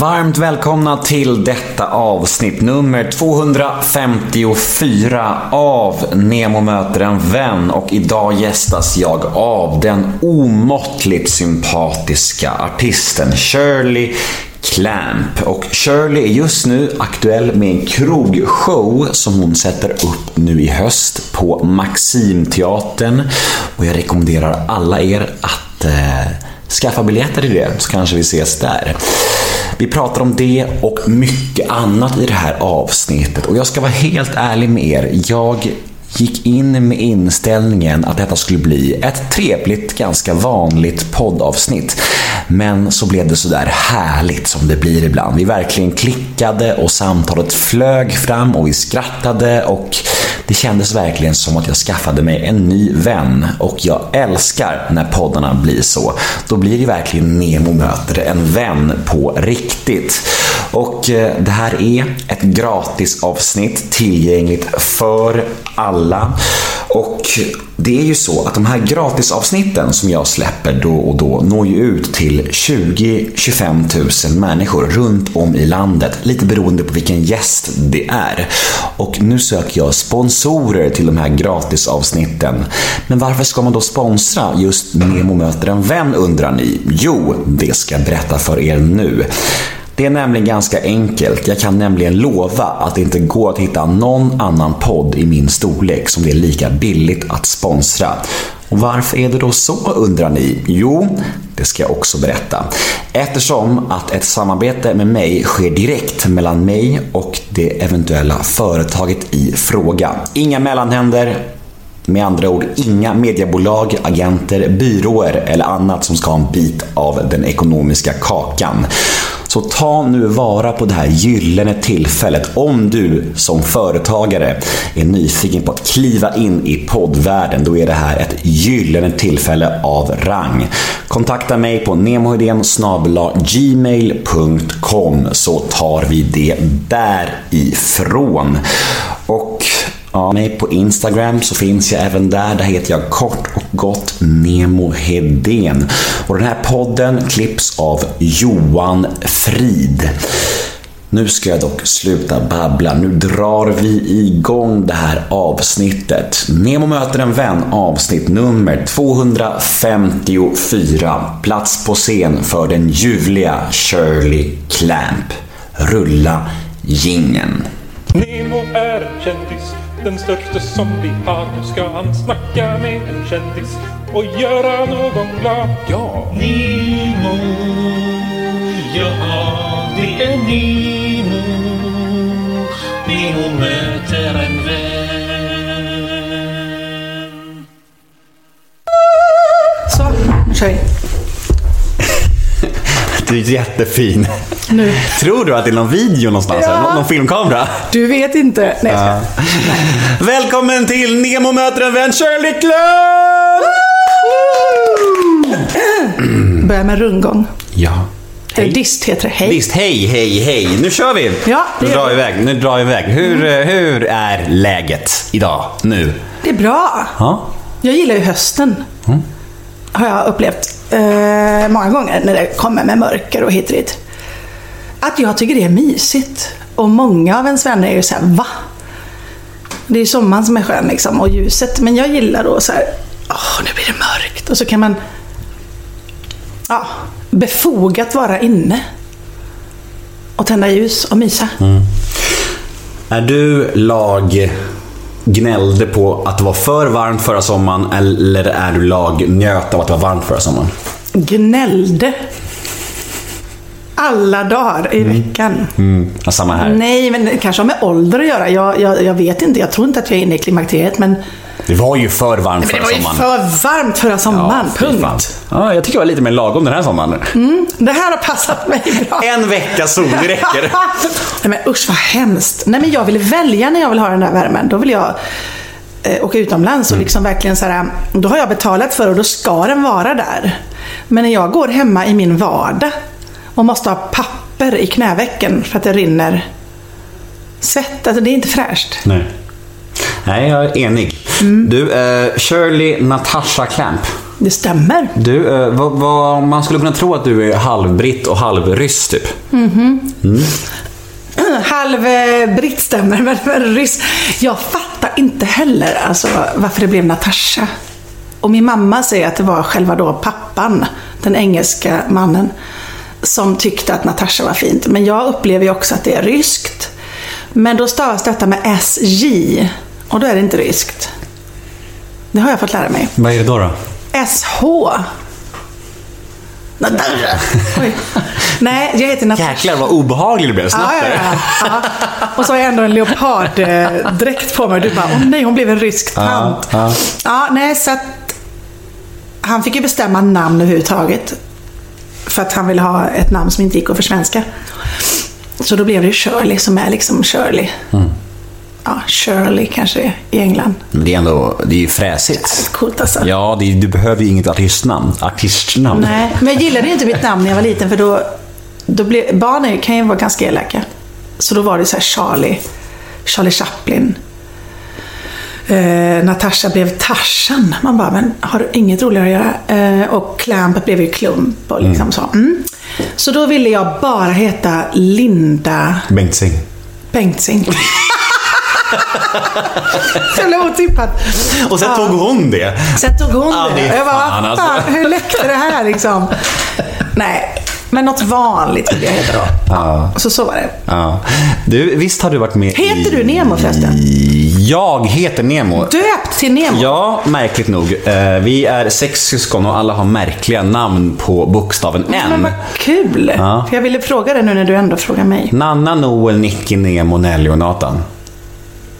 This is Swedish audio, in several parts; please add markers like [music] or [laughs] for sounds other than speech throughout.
Varmt välkomna till detta avsnitt nummer 254 av Nemo möter en vän och idag gästas jag av den omåttligt sympatiska artisten Shirley Clamp. Och Shirley är just nu aktuell med en krogshow som hon sätter upp nu i höst på Maximteatern. Och jag rekommenderar alla er att eh, skaffa biljetter till det så kanske vi ses där. Vi pratar om det och mycket annat i det här avsnittet och jag ska vara helt ärlig med er. Jag gick in med inställningen att detta skulle bli ett trevligt, ganska vanligt poddavsnitt. Men så blev det sådär härligt som det blir ibland. Vi verkligen klickade och samtalet flög fram och vi skrattade och det kändes verkligen som att jag skaffade mig en ny vän och jag älskar när poddarna blir så. Då blir det verkligen Nemo möter en vän på riktigt. Och eh, det här är ett gratis avsnitt tillgängligt för alla. Och det är ju så att de här gratisavsnitten som jag släpper då och då når ju ut till 20-25 000 människor runt om i landet, lite beroende på vilken gäst det är. Och nu söker jag sponsorer till de här gratisavsnitten. Men varför ska man då sponsra just Nemo möter en vän undrar ni? Jo, det ska jag berätta för er nu. Det är nämligen ganska enkelt. Jag kan nämligen lova att det inte går att hitta någon annan podd i min storlek som det är lika billigt att sponsra. Och varför är det då så undrar ni? Jo, det ska jag också berätta. Eftersom att ett samarbete med mig sker direkt mellan mig och det eventuella företaget i fråga. Inga mellanhänder, med andra ord, inga mediebolag, agenter, byråer eller annat som ska ha en bit av den ekonomiska kakan. Så ta nu vara på det här gyllene tillfället om du som företagare är nyfiken på att kliva in i poddvärlden. Då är det här ett gyllene tillfälle av rang. Kontakta mig på nemohedén gmail.com så tar vi det därifrån. Och Ja, mig på Instagram så finns jag även där. Där heter jag kort och gott Nemo Hedén. Och den här podden klipps av Johan Frid. Nu ska jag dock sluta babbla. Nu drar vi igång det här avsnittet. Nemo möter en vän avsnitt nummer 254. Plats på scen för den ljuvliga Shirley Clamp. Rulla gingen. Nemo är en kändis den största som vi har. Nu ska han snacka med en kändis och göra någon glad. Ja! Nemo, ja det är Nemo. Nemo möter en vän. Du är jättefin. Nu. Tror du att det är någon video någonstans? Ja. Någon, någon filmkamera? Du vet inte. Nej, jag ska. Välkommen till Nemo möter en vän, Shirley Clamp! Börja med rundgång. Ja. Eller dist heter det. Hej. Visst, hej, hej, hej. Nu kör vi. Ja, nu drar vi. Mm. iväg. Nu drar vi iväg. Hur, eh, hur är läget idag, nu? Det är bra. Ja. Jag gillar ju hösten. Har jag upplevt eh, många gånger när det kommer med mörker och hit och dit. Att jag tycker det är mysigt. Och många av ens vänner är ju såhär, va? Det är ju sommaren som är skön liksom, och ljuset. Men jag gillar då så här, åh nu blir det mörkt. Och så kan man, ja, befogat vara inne. Och tända ljus och mysa. Mm. Är du lag gnällde på att det var för varmt förra sommaren eller är du lag njöt av att det var varmt förra sommaren? Gnällde. Alla dagar i veckan. Mm, ja, samma här. Nej, men det kanske har med ålder att göra. Jag, jag, jag vet inte. Jag tror inte att jag är inne i klimakteriet. Men, Det var ju för varmt men det förra var ju sommaren. för varmt förra sommaren. fan. punkt. Ja, jag tycker det var lite mer lagom den här sommaren. Det här har passat mig bra. [laughs] En vecka sol, det räcker. [laughs] Nej men usch vad hemskt. Nej men jag vill välja när jag vill ha den där värmen. Då vill jag eh, åka utomlands och liksom verkligen så här. Då har jag betalat för och då ska den vara där. Men när jag går hemma i min vardag och måste ha papper i knävecken för att det rinner svett. Alltså det är inte fräscht. Nej. Nej, jag är enig. Du, eh, Shirley Natasha Clamp. det stämmer. Du, eh, vad, vad, man skulle kunna tro att du är halvbritt och halvryss typ. Halv eh, britt stämmer, men, men [laughs] ryss. Jag fattar inte heller alltså, varför det blev Natasha. Och min mamma säger att det var själva då pappan, den engelska mannen, som tyckte att Natasha var fint. Men jag upplever ju också att det är ryskt. Men då stavas detta med SJ, och då är det inte ryskt. Det har jag fått lära mig. Vad är det då? då? SH. Natasha. Oj. Nej, jag heter Natasha. Jäklar vad obehaglig det blev snabbt Ja, ja, ja, ja. Och så har jag ändå en leoparddräkt på mig och du bara, åh nej, hon blev en rysk tant. ja. Ja, nej, så att han fick ju bestämma namn överhuvudtaget. För att han ville ha ett namn som inte gick att försvenska. Så då blev det Shirley som är liksom Shirley. Ja, Shirley kanske i England. Men det är ändå, det är ju fräsigt. Coolt alltså. Ja, är- du behöver ju inget artistnamn. Artistnamn. Nej, men jag gillade ju inte mitt namn när jag var liten för då, då blev, barn kan ju vara ganska elaka. Så då var det så här Charlie, Charlie Chaplin. Eh, Natasha blev Tarzan. Man bara, men har du inget roligare att göra? Eh, och Clamp blev ju Klump och liksom så. Mm. Så då ville jag bara heta Linda Bengtzing. Bengtzing. [laughs] så jävla otippat. Och sen tog hon det. Sen tog hon Ja, det det. jag bara, fan, alltså. hur läckte det här liksom? Nej, men något vanligt vill jag heta då. Ja. Så så var det. Ja. Du, visst har du varit med Heter i... du Nemo förresten? Jag heter Nemo. Döpt till Nemo? Ja, märkligt nog. Eh, Vi är sex syskon och alla har märkliga namn på bokstaven Men N. vad kul! Ja. För jag ville fråga det nu när du ändå frågar mig. Nanna, Noel, Nicky, Nemo, Nelly och Nathan.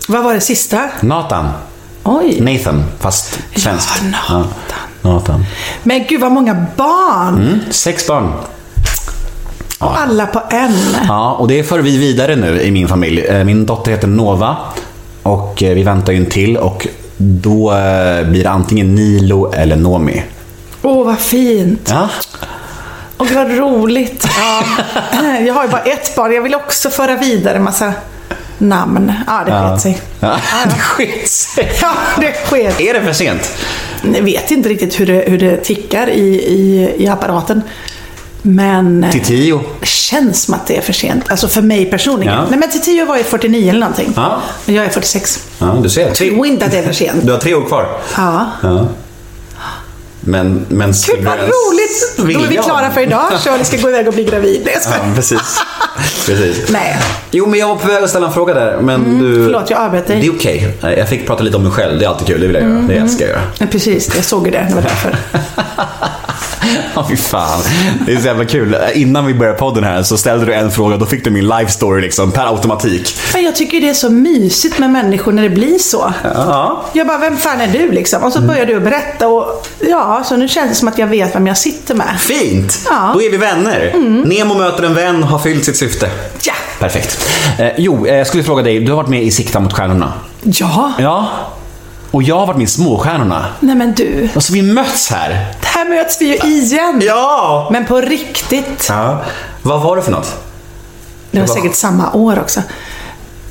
Vad var det sista? Nathan. Oj. Nathan, fast svenskt. Ja, Nathan. Ja, Nathan. Men gud vad många barn! Mm, sex barn. Alla på en. Ja, och det för vi vidare nu i min familj. Eh, Min dotter heter Nova och eh, vi väntar ju en till och då eh, blir det antingen Nilo eller Nomi. Åh, vad fint. Ja, Och vad roligt. Ja. [laughs] Jag har ju bara ett barn. Jag vill också föra vidare en massa namn. Ja, det sket sig. ja. det sket sig. Ja, det sket Är det för sent? Jag vet inte riktigt hur det, hur det tickar i, i, i apparaten. Men Till eh, tio? det känns som att det är för sent. Alltså för mig personligen. Ja. Nej men till 10 var jag 49 eller någonting. Ja. Och jag är 46. Ja, du ser. Tror inte att det är för sent. du har tre år kvar. Ja. Ja. Men, men Gud vad du roligt! Då är vi klara för idag. [laughs] Shirley ska gå iväg och bli gravid. Nej, jag. Ja, precis. [laughs] precis. Nej. Jo, men jag var på väg att ställa en fråga där. Men du... Mm, förlåt, jag avbröt dig. Det är okej. Jag fick prata lite om mig själv. Det är alltid kul. Det vill jag göra. Det älskar jag göra. Precis, jag såg ju det. Det var därför. [laughs] Ja, fy fan. Det är så jävla kul. Innan vi började podden här så ställde du en fråga. Då fick du min life story liksom per automatik. Men jag tycker det är så mysigt med människor när det blir så. Ja. Jag bara, vem fan är du liksom? Och så börjar du berätta och ja, så nu känns det som att jag vet vem jag sitter med. Fint! Ja. Då är vi vänner. Nemo möter en vän har fyllt sitt syfte. Ja! Perfekt. Eh, jo, eh, jag skulle fråga dig. Du har varit med i Sikta mot stjärnorna. Ja! Ja. Och jag har varit med i Småstjärnorna. Nej men du, Alltså vi möts här. här möts vi ju igen. Ja! Men på riktigt. ja. Vad var det för något? Det var var- säkert samma år också.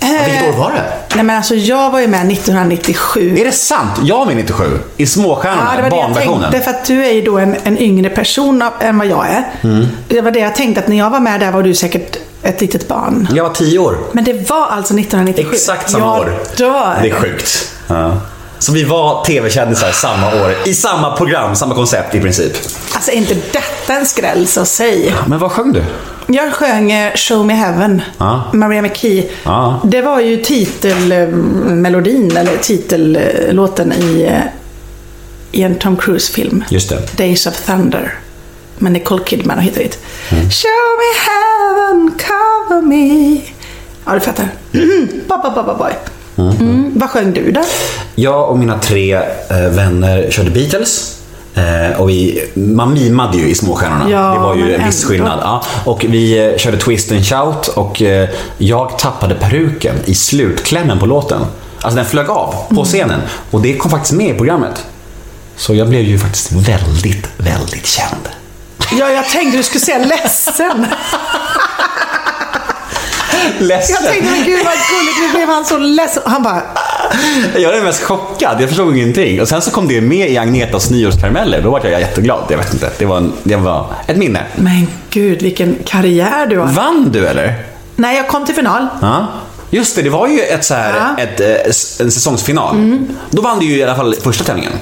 Vilket Eh, år var det? Nej men alltså jag var ju med 1997. Är det sant? Jag var med 97. I Småstjärnorna, Ja, det var det jag tänkte. För att du är ju då en, en yngre person än vad jag är. Mm. Det var det jag tänkte, att när jag var med där var du säkert ett litet barn. Jag var 10 år. Men det var alltså 1997. Exakt samma jag år. dör. Det är sjukt. Ja. Så vi var tv-kändisar samma år, i samma program, samma koncept i princip. Alltså är inte detta en skräll så säg. Men vad sjöng du? Jag sjöng eh, Show Me Heaven, Ja. Maria McKee. Ja. Det var ju titelmelodin, eller titellåten i, eh, i en Tom Cruise-film. Just det. Days of Thunder. Med Nicole Kidman och hit och dit. Mm. Show me heaven, cover me. Ja, du fattar. [clears throat] Bop, bop, boy. Mm. Vad sjöng du då? Jag och mina tre eh, vänner körde Beatles. Eh, och vi, man mimade ju i Småstjärnorna. Ja, det var ju en viss skillnad. Ja. Och vi eh, körde Twist and Shout och eh, jag tappade peruken i slutklämmen på låten. Alltså den flög av på Mm. scenen. Och det kom faktiskt med i programmet. Så jag blev ju faktiskt väldigt, väldigt känd. Ja, jag tänkte du skulle säga ledsen. Ledsen. Jag tänkte, men gud vad gulligt, nu blev han så ledsen. Han bara, [laughs] Jag är mest chockad, jag förstod ingenting. Och sen så kom det med i Agnetas nyårskarameller, då var jag jätteglad. Jag vet inte, det var, en, det var ett minne. Men gud, vilken karriär du har. Vann du eller? Nej, jag kom till final. Ja. Just det, det var ju ett så här, Ja. ett, eh, en säsongsfinal. Då vann du ju i alla fall första tävlingen.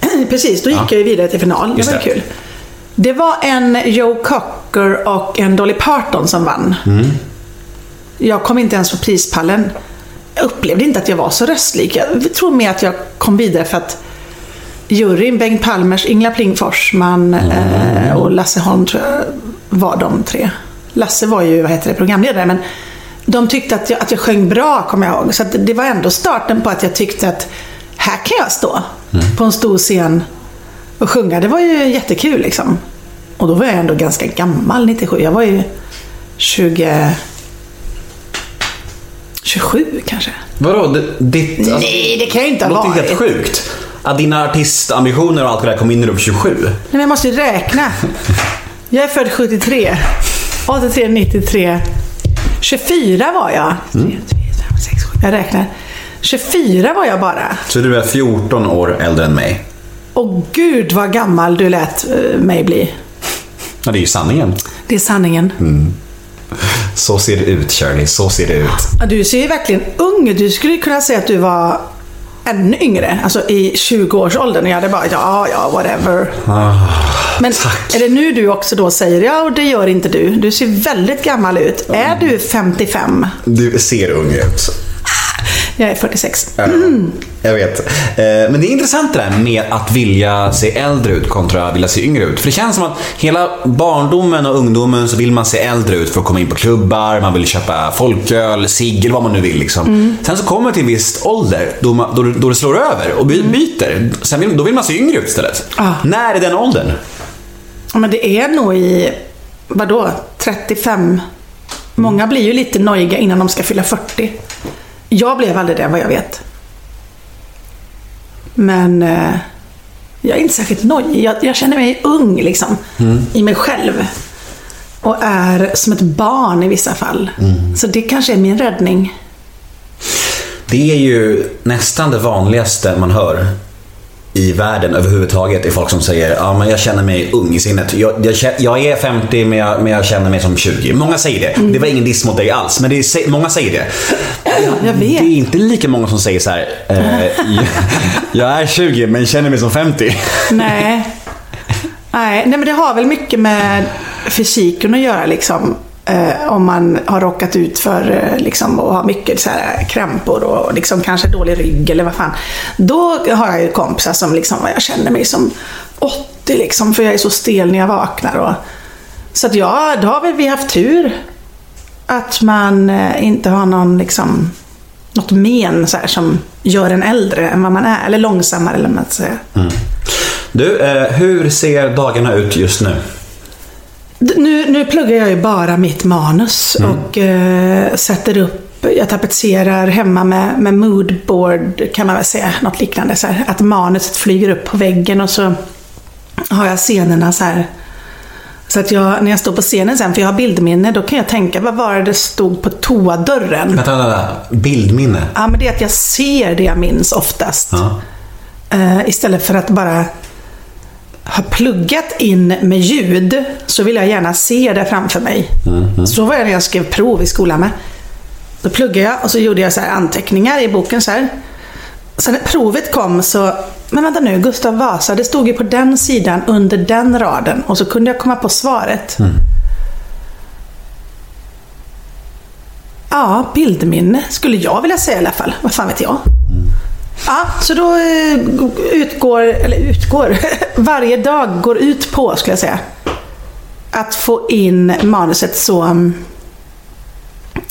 [clears throat] Precis, då gick Ja. jag ju vidare till final. Det Just var det. kul. Det var en Joe Cocker och en Dolly Parton som vann. Mm. Jag kom inte ens på prispallen. Upplevde inte att jag var så röstlik. Jag tror mer att jag kom vidare för att juryn, Bengt Palmers, Ingela Pling Forsman Mm. eh, och Lasse Holm tror jag var de tre. Lasse var ju, vad heter det, programledare men de tyckte att jag, att jag sjöng bra, kommer jag ihåg. Så det var ändå starten på att jag tyckte att här kan jag stå på en stor scen och sjunga. Det var ju jättekul liksom. Och då var jag ändå ganska gammal, 97. Jag var ju 20... 27 kanske. Vadå? Det, ditt, alltså, Nej, det kan jag inte ha låter varit. helt sjukt. Att dina artistambitioner och allt det där kom in när du var 27. Nej, men jag måste ju räkna. Jag är född 73. 83, 93. 24 var jag. 3, 4, 5, 6, 7. Jag räknar. 24 var jag bara. Så du är 14 år äldre än mig. Och gud vad gammal du lät eh, mig bli. Ja, det är ju sanningen. Det är sanningen. Så ser det ut, Shirley. Så ser det ut. Du ser ju verkligen ung ut. Du skulle kunna säga att du var ännu yngre. Alltså i 20-årsåldern. Och jag hade bara, ja, ja, whatever. Men är det nu du också då säger, ja, och det gör inte du. Du ser väldigt gammal ut. Är du 55? Du ser ung ut. Jag är 46. Ja, Jag vet. Eh, Men det är intressant det där med att vilja se äldre ut kontra att vilja se yngre ut. För det känns som att hela barndomen och ungdomen så vill man se äldre ut för att komma in på klubbar, man vill köpa folköl, cigg eller vad man nu vill. Liksom. Sen så kommer det till en viss ålder då, man, då, då det slår över och by, byter. Sen vill, då vill man se yngre ut istället. Ah. När är den åldern? Men det är nog i, vadå, 35. Många blir ju lite nojiga innan de ska fylla 40. Jag blev aldrig det vad jag vet. Men eh, jag är inte särskilt nojig. Jag, jag känner mig ung liksom. I mig själv. Och är som ett barn i vissa fall. Så det kanske är min räddning. Det är ju nästan det vanligaste man hör i världen överhuvudtaget är folk som säger ja men jag känner mig ung i sinnet. Jag, jag, jag är 50 men jag, men jag känner mig som 20. Många säger det. Det var ingen diss mot dig alls, men det är, många säger det. Det är inte lika många som säger så här. Eh, jag, jag är 20 men känner mig som 50. Nej. Nej, nej, men det har väl mycket med fysiken att göra liksom. Eh, om man har råkat ut för eh, liksom, och har mycket så här, eh, krämpor och liksom, kanske dålig rygg eller vad fan. Då har jag ju kompisar som liksom, jag känner mig som 80 liksom, för jag är så stel när jag vaknar. Och, så att ja, då har väl vi haft tur. Att man eh, inte har någon liksom, något men så här, som gör en äldre än vad man är. Eller långsammare eller vad man ska säga. Mm. Du, eh, hur ser dagarna ut just nu? Nu, nu pluggar jag ju bara mitt manus och eh, sätter upp, jag tapetserar hemma med, med moodboard kan man väl säga, något liknande. Så här, att manuset flyger upp på väggen och så har jag scenerna så här. Så att jag, när jag står på scenen sen, för jag har bildminne, då kan jag tänka, vad var det det stod på toadörren? Vänta, vänta. Bildminne. Ja, men det är att jag ser det jag minns oftast. Ja. Eh, istället för att bara ha pluggat in med ljud så vill jag gärna se det framför mig. Så var jag när jag skrev prov i skolan med. Då pluggade jag och så gjorde jag så anteckningar i boken så här. Sen när provet kom så, men vänta nu, Gustav Vasa, det stod ju på den sidan under den raden och så kunde jag komma på svaret. Ja, bildminne skulle jag vilja säga i alla fall. Vad fan vet jag? Ja, så då eh, utgår, eller utgår, [laughs] varje dag går ut på, skulle jag säga, att få in manuset så um,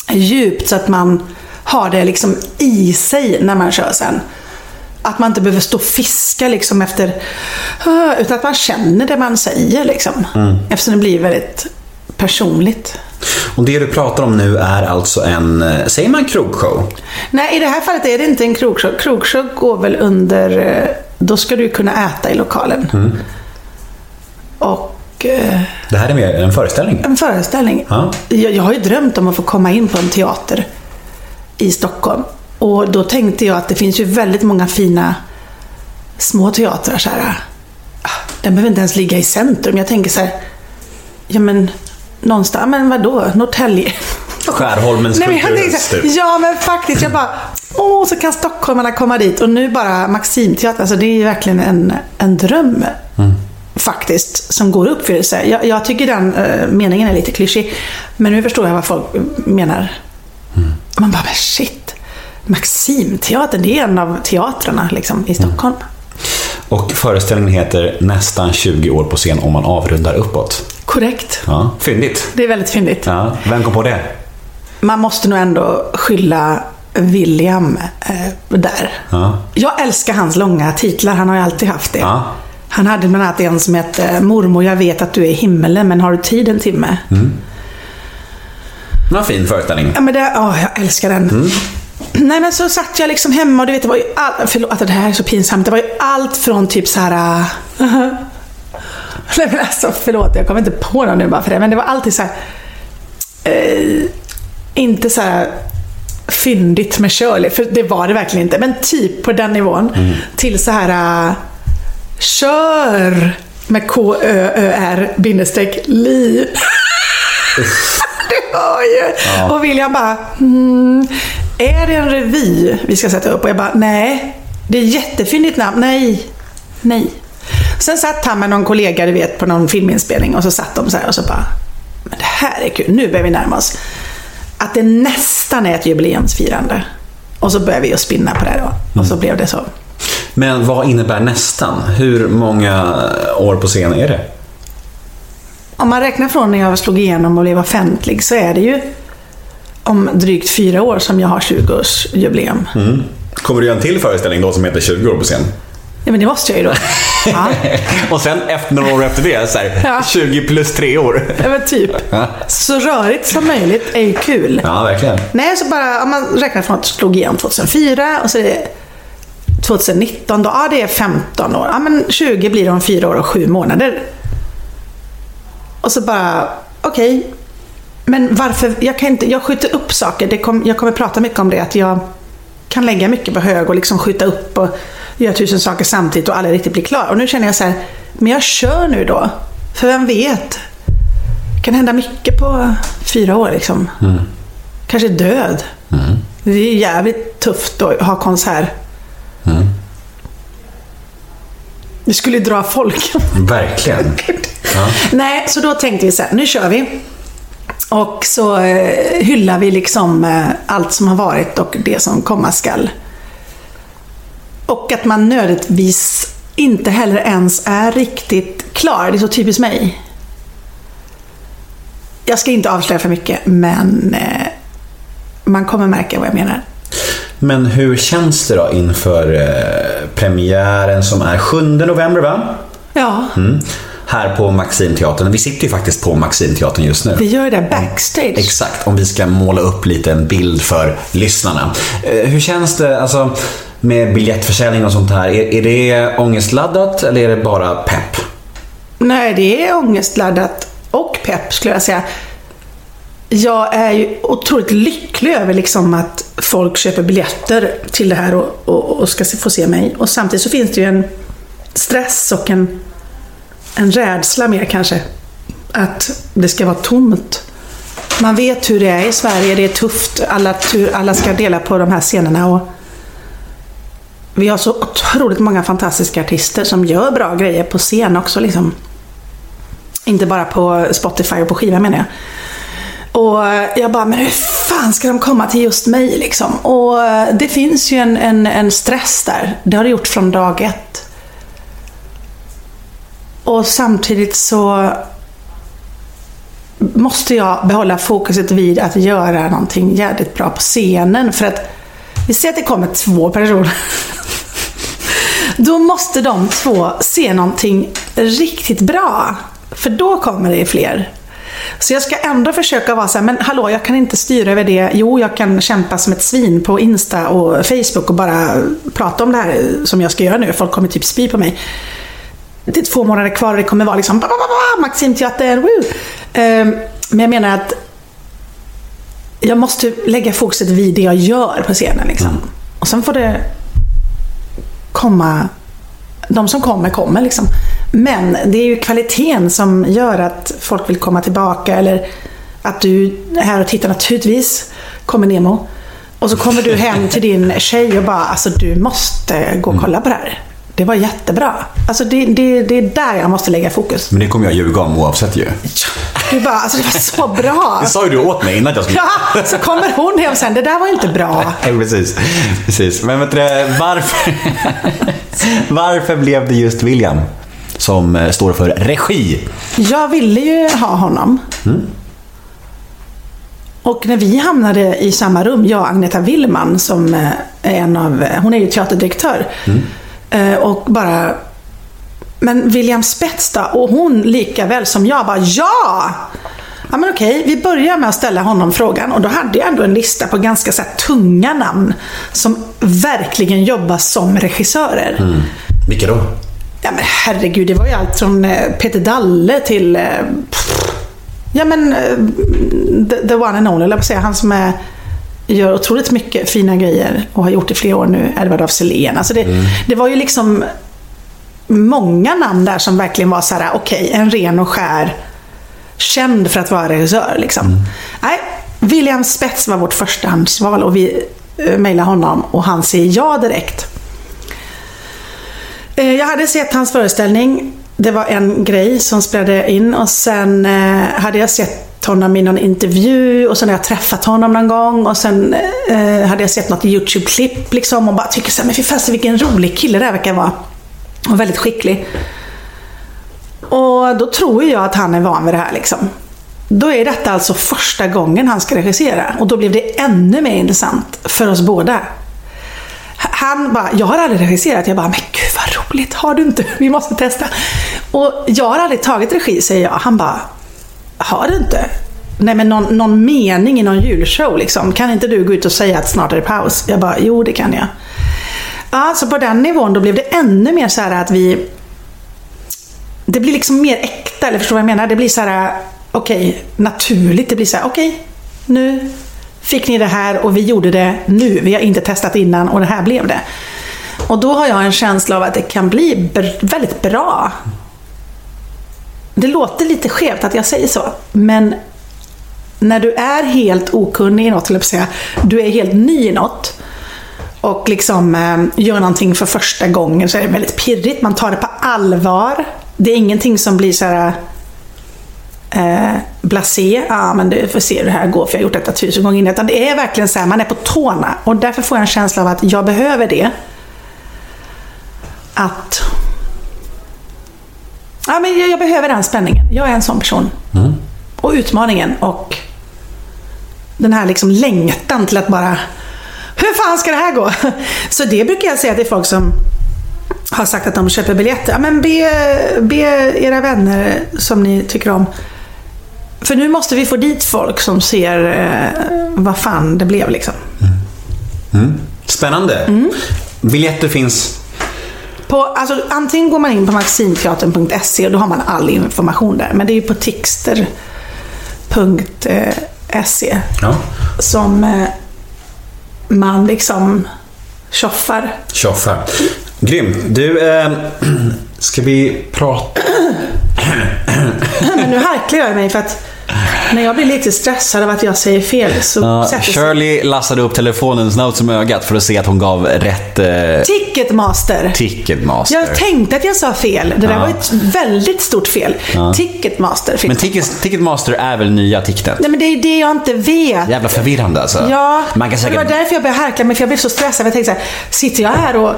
djupt så att man har det liksom i sig när man kör sen. Att man inte behöver stå och fiska liksom efter, "Ah", utan att man känner det man säger liksom. Eftersom det blir väldigt personligt. Och det du pratar om nu är alltså en, eh, säger man krogshow? Nej, i det här fallet är det inte en krogshow. Krogshow går väl under... eh, Då ska du kunna äta i lokalen. Och eh, Det här är mer en föreställning. en föreställning. Ja. Jag, jag har ju drömt om att få komma in på en teater i Stockholm Och då tänkte jag att det finns ju väldigt många fina små teatrar så här. ah, Den behöver inte ens ligga i centrum. Jag tänker så här, ja men någonstans, men vadå, Norrtälje? Skärholmens Nej, men kulturhus typ. Ja men faktiskt, jag bara, åh så kan stockholmarna komma dit. Och nu bara Maximteatern, alltså det är ju verkligen en, en dröm. Faktiskt, som går i uppfyllelse. Jag, jag tycker den eh, meningen är lite klyschig. Men nu förstår jag vad folk menar. Man bara, men shit. Maximteatern, det är en av teatrarna liksom, i Stockholm. Och föreställningen heter Nästan 20 år på scen om man avrundar uppåt. Korrekt. Ja, fyndigt. Det är väldigt fyndigt. Ja, vem kom på det? Man måste nog ändå skylla William eh, där. Ja. Jag älskar hans långa titlar, han har ju alltid haft det. Ja. Han hade bland annat en som hette Mormor, jag vet att du är i himmelen, men har du tid en timme? Var en fin föreställning. Ja, men det, åh, jag älskar den. Mm. Nej, men så satt jag liksom hemma och du vet, det var ju all, förlåt att det här är så pinsamt. Det var ju allt från typ så här... äh, Nej [laughs] men alltså förlåt, jag kommer inte på någon nu bara för det. Men det var alltid så här... Eh, inte så här fyndigt med Shirley, för det var det verkligen inte. Men typ på den nivån. Mm. Till så här... äh, kör med K-Ö-Ö-R bindestreck li. [laughs] Du hör ju. Och William bara, mm, är det en revy vi ska sätta upp? Och jag bara, nej. Det är jättefyndigt namn. Nej. Nej. Sen satt han med någon kollega, du vet, på någon filminspelning och så satt de så här och så bara, men det här är kul, nu börjar vi närma oss. Att det nästan är ett jubileumsfirande. Och så började vi att spinna på det då. Och så blev det så. Men vad innebär nästan? Hur många år på scen är det? Om man räknar från när jag slog igenom och blev offentlig så är det ju om drygt fyra år som jag har 20-årsjubileum. Kommer du göra en till föreställning då som heter 20 år på scen? Ja, men det måste jag ju då. [laughs] Ja, [laughs] Och sen efter några år efter det, så här, Ja. 20 plus 3 år. ja, men typ. Ja. Så rörigt som möjligt är ju kul. Ja, verkligen. Nej, så bara om man räknar från att jag slog igenom 2004 och så är det 2019 då, ja det är 15 år. Ja men 20 blir det om fyra år och sju månader. Och så bara, okej. Men varför, jag kan inte, jag skjuter upp saker. Det kom, jag kommer prata mycket om det, att jag kan lägga mycket på hög och liksom skjuta upp och göra tusen saker samtidigt och aldrig riktigt bli klar. Och nu känner jag så här, men jag kör nu då. För vem vet? Det kan hända mycket på fyra år liksom. Kanske död. Det är jävligt tufft att ha konsert. Det skulle dra folk. Verkligen. [laughs] Ja. Nej, så då tänkte vi så här, nu kör vi. Och så eh, hyllar vi liksom eh, allt som har varit och det som komma skall. Och att man nödvändigtvis inte heller ens är riktigt klar. Det är så typiskt mig. Jag ska inte avslöja för mycket, men eh, man kommer märka vad jag menar. Men hur känns det då inför eh, premiären som är 7 november, va? Ja, Mm. Här på Maximteatern. Vi sitter ju faktiskt på Maximteatern just nu. vi gör det där backstage. Exakt, om vi ska måla upp lite en bild för lyssnarna. Eh, Hur känns det alltså, med biljettförsäljning och sånt här? Är, är det ångestladdat eller är det bara pepp? Nej, det är ångestladdat och pepp skulle jag säga. Jag är ju otroligt lycklig över liksom att folk köper biljetter till det här och, och, och ska få se mig. Och samtidigt så finns det ju en stress och en, en rädsla mer kanske. Att det ska vara tomt. Man vet hur det är i Sverige, det är tufft. Alla, tur, alla ska dela på de här scenerna. Och vi har så otroligt många fantastiska artister som gör bra grejer på scen också. Liksom. Inte bara på Spotify och på skiva menar jag. Och jag bara, men hur fan ska de komma till just mig liksom? Och det finns ju en, en, en stress där. Det har det gjort från dag ett. Och samtidigt så måste jag behålla fokuset vid att göra någonting jävligt bra på scenen. För att vi ser att det kommer två personer. Då måste de två se någonting riktigt bra. För då kommer det fler. Så jag ska ändå försöka vara så här, men hallå, jag kan inte styra över det. Jo, jag kan kämpa som ett svin på Insta och Facebook och bara prata om det här som jag ska göra nu. Folk kommer typ spy på mig. Det är två månader kvar och det kommer vara liksom Maximteatern, woo! Ehm, men jag menar att jag måste lägga fokuset vid det jag gör på scenen. Liksom. Och sen får det komma... De som kommer, kommer. Liksom. Men det är ju kvaliteten som gör att folk vill komma tillbaka. Eller att du är här och tittar naturligtvis. Kommer Nemo. Och så kommer du hem till din tjej och bara, alltså du måste gå och kolla på det här. Det var jättebra. Alltså det, det, det är där jag måste lägga fokus. Men det kommer jag ljuga om oavsett ju. Du bara, alltså det var så [laughs] bra. Det sa ju du åt mig innan att jag skulle... Ja, så kommer hon hem sen, det där var inte bra. Nej, precis. precis. Men vet du, varför... [laughs] varför blev det just William som eh, står för regi? Jag ville ju ha honom. Och när vi hamnade i samma rum, jag och Agneta Willman som eh, är en av, hon är ju teaterdirektör. Eh, Och bara, men William Spets då? Och hon lika väl som jag bara, ja! Ja men okej, vi börjar med att ställa honom frågan och då hade jag ändå en lista på ganska så tunga namn som verkligen jobbar som regissörer. Vilka då? Ja men herregud, det var ju allt från eh, Peter Dalle till... eh, pff, Ja men eh, the, the one and only, eller säga. Han som är, gör otroligt mycket fina grejer och har gjort i flera år nu, Edvard af Sillén. Alltså det, det var ju liksom många namn där som verkligen var så här: okej, en ren och skär, känd för att vara regissör. Liksom. Nej, William Spets var vårt förstahandsval och vi eh, mejlade honom och han säger ja direkt. Eh, Jag hade sett hans föreställning. Det var en grej som spelade in och sen eh, hade jag sett honom i någon intervju och sen har jag träffat honom någon gång och sen eh, hade jag sett något YouTube-klipp liksom och bara tycker så här, men fy fasen vilken rolig kille det här verkar vara. Och väldigt skicklig. Och då tror jag att han är van vid det här liksom. Då är detta alltså första gången han ska regissera och då blev det ännu mer intressant för oss båda. Han bara, jag har aldrig regisserat. Jag bara, men gud vad roligt, har du inte? Vi måste testa. Och jag har aldrig tagit regi, säger jag. Han bara, har det inte? Nej men någon, någon mening i någon julshow liksom. Kan inte du gå ut och säga att snart är det paus? Jag bara, jo det kan jag. Ja, så på den nivån då blev det ännu mer så här att vi... Det blir liksom mer äkta, eller förstår du vad jag menar? Det blir så här, okej, naturligt. Det blir så här, okej, nu fick ni det här och vi gjorde det nu. Vi har inte testat innan och det här blev det. Och då har jag en känsla av att det kan bli br- väldigt bra. Det låter lite skevt att jag säger så, men när du är helt okunnig i något, eller säga, du är helt ny i något och liksom eh, gör någonting för första gången så är det väldigt pirrigt. Man tar det på allvar. Det är ingenting som blir så här eh, blasé, ja men du får se hur det här går för jag har gjort detta tusen gånger innan. Utan det är verkligen så här, man är på tårna. Och därför får jag en känsla av att jag behöver det. Att... Ja men jag, jag behöver den spänningen. Jag är en sån person. Och utmaningen och den här liksom längtan till att bara... Hur fan ska det här gå? [laughs] Så det brukar jag säga till folk som har sagt att de köper biljetter. Ja, men be, be era vänner som ni tycker om. För nu måste vi få dit folk som ser eh, vad fan det blev liksom. Spännande. Biljetter finns. På, alltså, antingen går man in på maximteatern.se och då har man all information där. Men det är ju på tixter.se Ja. som eh, man liksom tjoffar. Tjoffar. Grymt. Du, eh, [clears throat] ska vi prata... [clears throat] Men nu harklar jag mig för att när jag blir lite stressad av att jag säger fel så Ja, sätter sig... Shirley lassade upp telefonen snabbt som ögat för att se att hon gav rätt eh, Ticketmaster. Ticketmaster. Jag tänkte att jag sa fel. Det där Ja. var ett väldigt stort fel. Ticketmaster finns Men ticket, Ticketmaster är väl nya Ticketet? Nej men det är det jag inte vet. Jävla förvirrande alltså. Ja, Man kan det var säkert... därför jag började harkla mig, för jag blev så stressad. Jag tänkte så här, sitter jag här och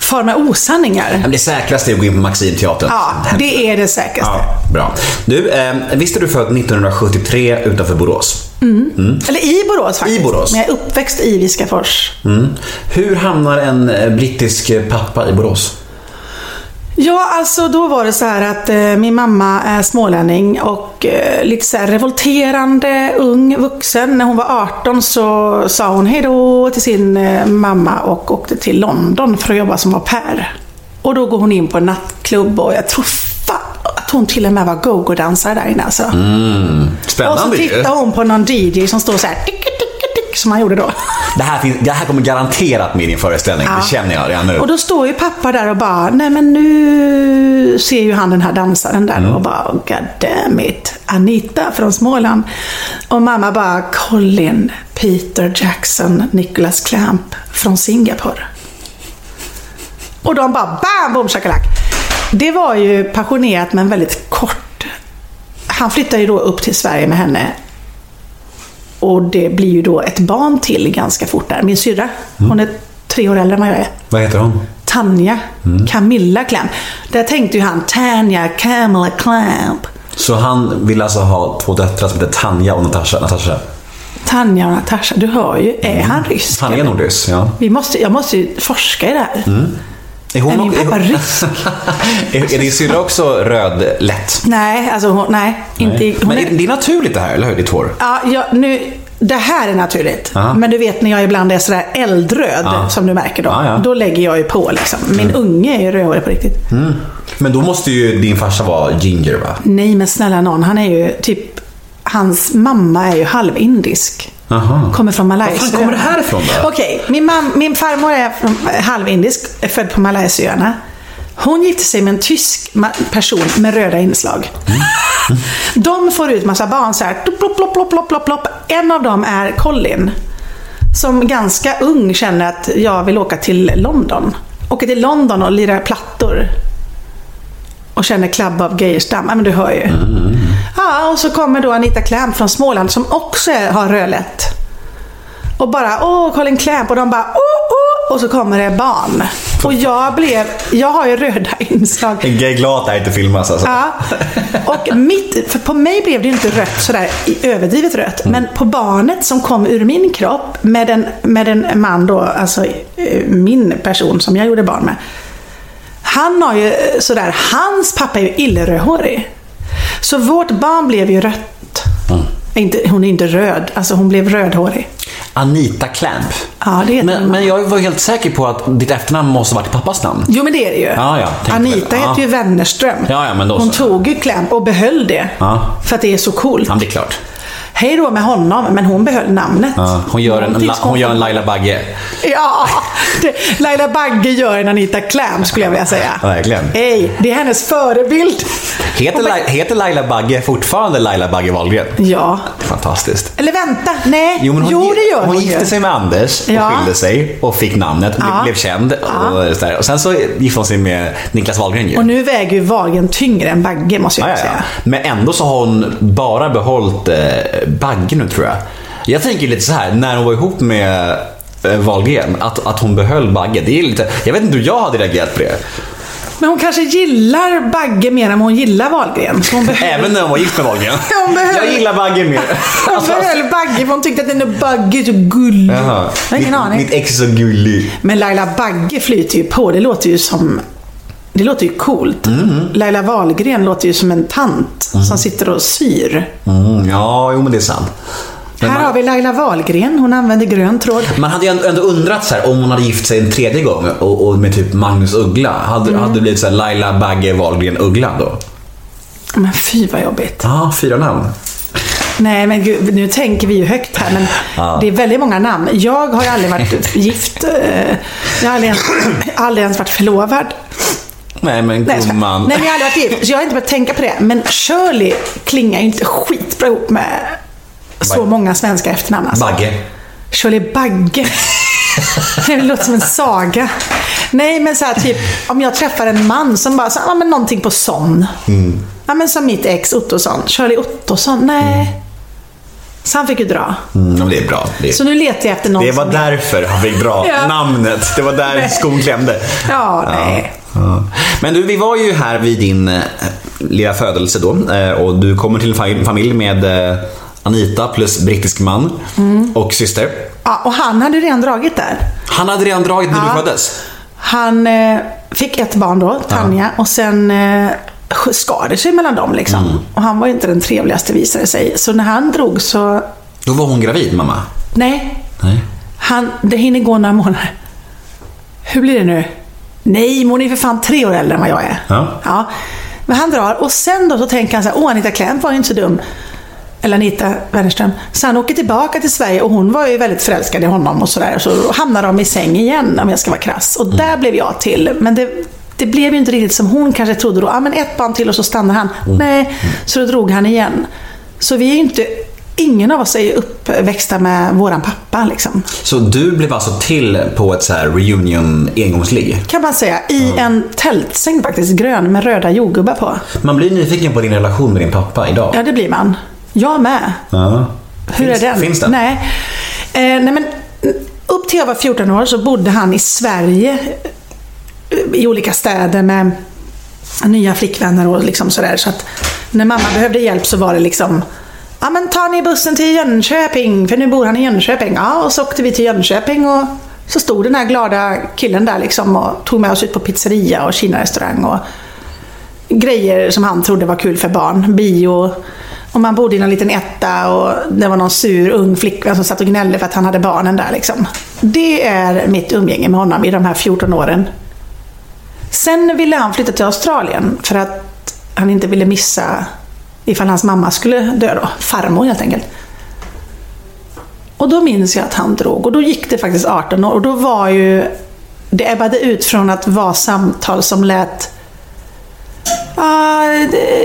far med osanningar? Men Det säkraste är att gå in på Maximteatern. Ja, det är det säkraste. Ja, bra. Du, eh, visst är du född 1973 utanför Borås? Eller i Borås faktiskt. I Borås. Men jag är uppväxt i Viskafors. Mm. Hur hamnar en eh, brittisk eh, pappa i Borås? Ja, alltså då var det så här att eh, min mamma är smålänning och eh, lite så revolterande, ung vuxen. När hon var 18 så sa hon hejdå till sin eh, mamma och åkte till London för att jobba som au pair. Och då går hon in på en nattklubb och jag tror att hon till och med var go-go-dansare där inne alltså. Mm. Och så Spännande tittar hon på någon DJ som står så här. "Ticka, klick som han gjorde då. Det här, finns, det här kommer garanterat med i din föreställning. Ja. Det känner jag redan nu. Och då står ju pappa där och bara, nej men nu ser ju han den här dansaren där Mm. och bara, oh, God damn it, Anita från Småland. Och mamma bara, Colin, Peter Jackson, Nicholas Clamp från Singapore. Och de bara, bam, boom, shakalak. Det var ju passionerat men väldigt kort. Han flyttade ju då upp till Sverige med henne. Och det blir ju då ett barn till ganska fort där. Min syrra, hon är tre år äldre än vad jag är. Vad heter hon? Tanja Camilla Clamp. Där tänkte ju han Tanja Camilla Clamp. Så han vill alltså ha två döttrar som heter Tanja och Natasha. Natasha. Tanja och Natasha, du hör ju. Är han rysk? Han är nog ja. Vi måste, jag måste ju forska i det här. Är, hon Är min är, pappa rysk? [laughs] är, är din syrra också rödlätt? Nej, alltså hon, nej. Inte, hon Men är, det är naturligt det här, eller hur? Ditt hår? ja, jag, nu, det här är naturligt. Ja. Men du vet när jag ibland är sådär eldröd, Ja. som du märker då. Ja, ja. Då lägger jag ju på liksom. Min unge är ju rödhårig på riktigt. Men då måste ju din farsa vara ginger, va? Nej, men snälla någon. Han är ju typ... Hans mamma är ju halvindisk. Jaha. Kommer från Malaysia. Var fan kommer det här ifrån då? Okej, min, mam- min farmor är från, halvindisk, är född på Malaysiaöarna. Hon gifte sig med en tysk person med röda inslag. Mm. De får ut massa barn så här. Plopp, plopp, plopp, plopp, plopp, plopp. En av dem är Colin. Som ganska ung känner att jag vill åka till London. Åka till London och lira plattor. Och känner Club of Geijerstam. Ja, men du hör ju. Mm. Ja, och så kommer då Anita Clamp från Småland som också har rödlätt. Och bara, åh, Colin Clamp. Och de bara, åh, åh. Och så kommer det barn. Och jag blev, jag har ju röda [laughs] inslag. Jag är glad att det här inte filmas alltså. Ja. Och mitt, för på mig blev det ju inte rött sådär överdrivet rött. Men på barnet som kom ur min kropp med en, med en man då, alltså eh, min person som jag gjorde barn med. Han har ju eh, sådär, hans pappa är ju illrödhårig. Så vårt barn blev ju rött. Inte, hon är inte röd, alltså hon blev rödhårig. Anita Clamp. Ja, det heter Men, men jag var helt säker på att ditt efternamn måste varit pappas namn. Jo men det är det ju. Ja, ja, Anita väl. Ja. heter ju Wennerström. Ja, ja, men då Hon så. tog ju Clamp och behöll det. Ja. För att det är så coolt. Ja, det är klart. Hej då med honom, men hon behöll namnet. Ja, hon, gör en, la, hon gör en Laila Bagge. Ja, det, Laila Bagge gör en Anita Clamp skulle jag vilja säga. Verkligen. Hej, det är hennes förebild. Heter, Lai- heter Laila Bagge fortfarande Laila Bagge Wahlgren? Ja. Fantastiskt. Eller vänta, nej. Jo, hon, jo det gör hon hon gifte sig med Anders och Ja. skilde sig och fick namnet och Ja. blev känd. Och, sådär. och sen så gifte hon sig med Niklas Wahlgren ju. Och nu väger ju Wahlgren tyngre än Bagge måste jag Ja, ja, säga. Men ändå så har hon bara behållit eh, Bagge nu tror jag. Jag tänker lite så här, när hon var ihop med eh, Wahlgren, att, att hon behöll Bagge. Det är lite, jag vet inte hur jag hade reagerat på det. Men hon kanske gillar Bagge mer än hon gillar Wahlgren. Hon behöll, Även när hon var gift med Wahlgren. [laughs] Hon behöll- Jag gillar Bagge mer. [laughs] hon Alltså, behöll Bagge för hon tyckte att den är Bagge är så gullig. Jaha. Jag har ingen mitt, aning. mitt ex är så gullig. Men Laila Bagge flyter ju på. Det låter ju som... Det låter ju coolt. Mm. Laila Wahlgren låter ju som en tant som sitter och syr. Mm, ja, jo men det är sant. Men Här man, har vi Laila Wahlgren. Hon använder grön tråd. man hade ju ändå, ändå undrat så här, om hon hade gift sig en tredje gång och, och med typ Magnus Uggla. Hade, Mm. hade det blivit så här Laila Bagge Wahlgren Uggla då? Men fy vad jobbigt. Ja, fyra namn. Nej men gud, nu tänker vi ju högt här men Ja. det är väldigt många namn. Jag har ju aldrig varit gift. eh, Jag har aldrig ens, aldrig ens varit förlovad. Nej men Nej, gumman. Nej men jag har aldrig varit gift. Så jag har inte börjat tänka på det. Men Shirley klingar ju inte skitbra ihop med så många svenska efternamn. Alltså. Bagge. Shirley Bagge. [laughs] Det låter som en saga. Nej, men så här, typ om jag träffar en man som bara, så, ja men någonting på son. Mm. Ja men som mitt ex Ottosson. Shirley Ottosson, nej. Så han fick ju dra. Mm, det är bra. Det, Så nu letar jag efter någon det var som... därför han fick dra [laughs] namnet. Det var där skon klämde. Ja, nej. Ja. Men du, vi var ju här vid din eh, lilla födelse då eh, och du kommer till en fa- familj med eh, Anita plus brittisk man Mm. och syster. Ja, och han hade redan dragit där. Han hade redan dragit när Ja. du föddes. Han eh, fick ett barn då, Tanja, och sen eh, skar det sig mellan dem liksom. Mm. Och han var ju inte den trevligaste visade sig. Så när han drog så, Då var hon gravid, mamma. nej, Nej. Han, det hinner gå några månader. Hur blir det nu? Nej, men hon är för fan tre år äldre än vad jag är. Ja. Men han drar och sen då så tänker han så här, åh Anita Klemp var ju inte så dum. eller Anita Wennerström. Så han åker tillbaka till Sverige och hon var ju väldigt förälskad i honom och sådär. Så hamnar de i säng igen om jag ska vara krass. Och där blev jag till. Men det, det blev ju inte riktigt som hon kanske trodde då. Ja, men ett barn till och så stannar han. Nej, så då drog han igen. Så vi är ju inte, ingen av oss är ju uppväxta med våran pappa liksom. Så du blev alltså till på ett så här reunion engångsligg? Kan man säga. I en tältsäng faktiskt, grön med röda jordgubbar på. Man blir nyfiken på din relation med din pappa idag. Ja, det blir man. Jag med. Ja. Hur Finns- är den? finns den? Nej. Eh, nej men, upp till jag var 14 år så bodde han i Sverige eh, i olika städer med nya flickvänner och liksom sådär. Så att när mamma behövde hjälp så var det liksom Ja men tar ni bussen till Jönköping? För nu bor han i Jönköping. Ja, och så åkte vi till Jönköping och så stod den här glada killen där liksom och tog med oss ut på pizzeria och kinarestaurang och grejer som han trodde var kul för barn. Bio. Och man bodde i en liten etta och det var någon sur ung flickvän som satt och gnällde för att han hade barnen där liksom. Det är mitt umgänge med honom i de här 14 åren. Sen ville han flytta till Australien för att han inte ville missa ifall hans mamma skulle dö då. Farmor helt enkelt. Och då minns jag att han drog och då gick det faktiskt 18 år och då var ju det ebbade ut från att vara samtal som lät Ah,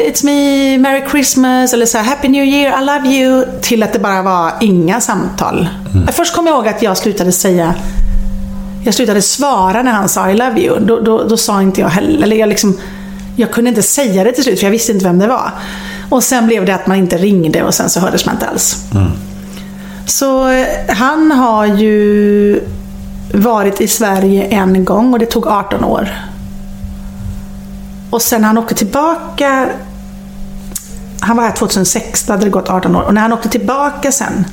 it's me, Merry Christmas eller så här, Happy New Year, I love you till att det bara var inga samtal. Först kom jag ihåg att jag slutade säga jag slutade svara när han sa I love you. Då, då, då sa inte jag heller, eller jag liksom jag kunde inte säga det till slut för jag visste inte vem det var. Och sen blev det att man inte ringde och sen så hördes man inte alls. Så eh, han har ju varit i Sverige en gång och det tog 18 år. Och sen när han åkte tillbaka han var här 2006, då hade det gått 18 år. Och när han åkte tillbaka sen,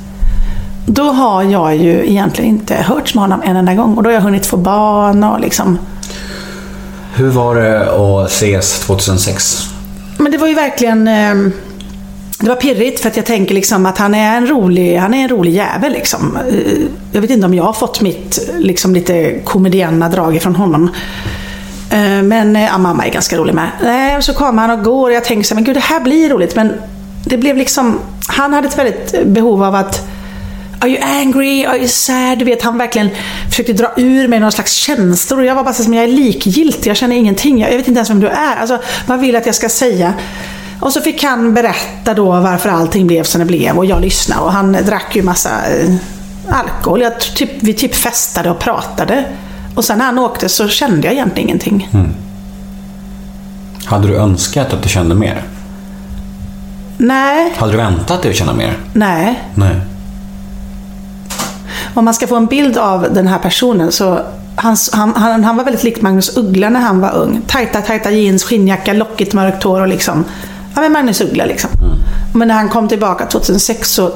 då har jag ju egentligen inte hörts med honom en enda gång. Och då har jag hunnit få barn och liksom... Hur var det att ses 2006? Men det var ju verkligen... Eh, det var pirrigt för att jag tänker liksom att han är en rolig, han är en rolig jävel liksom. Eh, jag vet inte om jag har fått mitt liksom lite komedianna drag ifrån honom. Eh, men eh, ja, mamma är ganska rolig med. Nej, så kommer han och går och jag tänker så här, men gud det här blir roligt. Men det blev liksom, han hade ett väldigt behov av att Are you angry? Are you sad? Du vet, han verkligen försökte dra ur mig någon slags känslor och jag var bara så som jag är likgiltig, jag känner ingenting, jag, jag vet inte ens vem du är. Alltså, vad vill att jag ska säga? Och så fick han berätta då varför allting blev som det blev och jag lyssnade och han drack ju massa eh, alkohol. Jag, typ, vi typ festade och pratade. Och sen när han åkte så kände jag egentligen ingenting. Hade du önskat att du kände mer? Nej, Hade du väntat dig att känna mer? nej. Nej. Om man ska få en bild av den här personen så han, han, han, var väldigt lik Magnus Uggla när han var ung. Tajta, tajta jeans, skinnjacka, lockigt mörkt hår och liksom... Ja men Magnus Uggla liksom. Men när han kom tillbaka 2006 så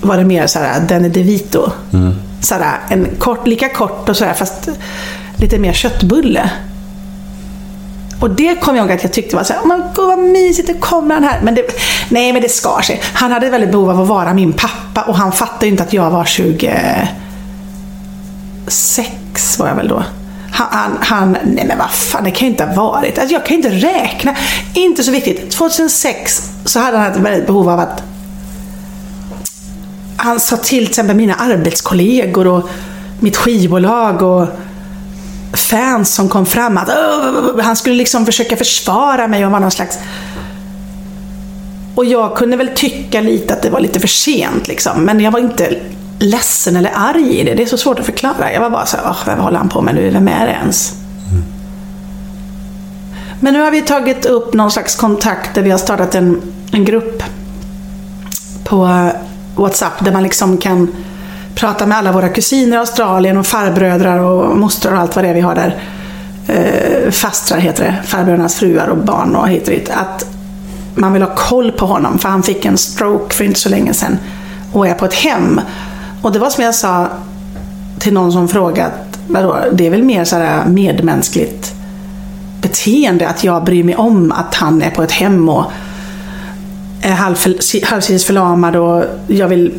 var det mer såhär Danny DeVito. Såhär, en kort, lika kort och sådär fast lite mer köttbulle. Och det kom jag ihåg att jag tyckte var såhär, men gud vad mysigt, nu kommer han här. Men det, nej, men det skar sig. Han hade väldigt behov av att vara min pappa och han fattade ju inte att jag var 26 var jag väl då. Han, han, han nej men vad fan, det kan ju inte ha varit. Alltså, jag kan ju inte räkna. Inte så viktigt. 2006 så hade han ett väldigt behov av att han sa till till exempel mina arbetskollegor och mitt skivbolag och fans som kom fram att han skulle liksom försöka försvara mig och vara någon slags och jag kunde väl tycka lite att det var lite för sent liksom. Men jag var inte ledsen eller arg i det. Det är så svårt att förklara. Jag var bara så här, "Åh, vad håller han på med nu? Vem är det ens? Men nu har vi tagit upp någon slags kontakt där vi har startat en, en grupp på WhatsApp där man liksom kan prata med alla våra kusiner i Australien och farbrödrar och mostrar och allt vad det är vi har där. Eh, fastrar heter det, farbrödernas fruar och barn och hit och dit. Att man vill ha koll på honom för han fick en stroke för inte så länge sedan och är på ett hem. Och det var som jag sa till någon som frågat, vadå, det är väl mer så här medmänskligt beteende att jag bryr mig om att han är på ett hem och är halvför- halvsides förlamad och jag vill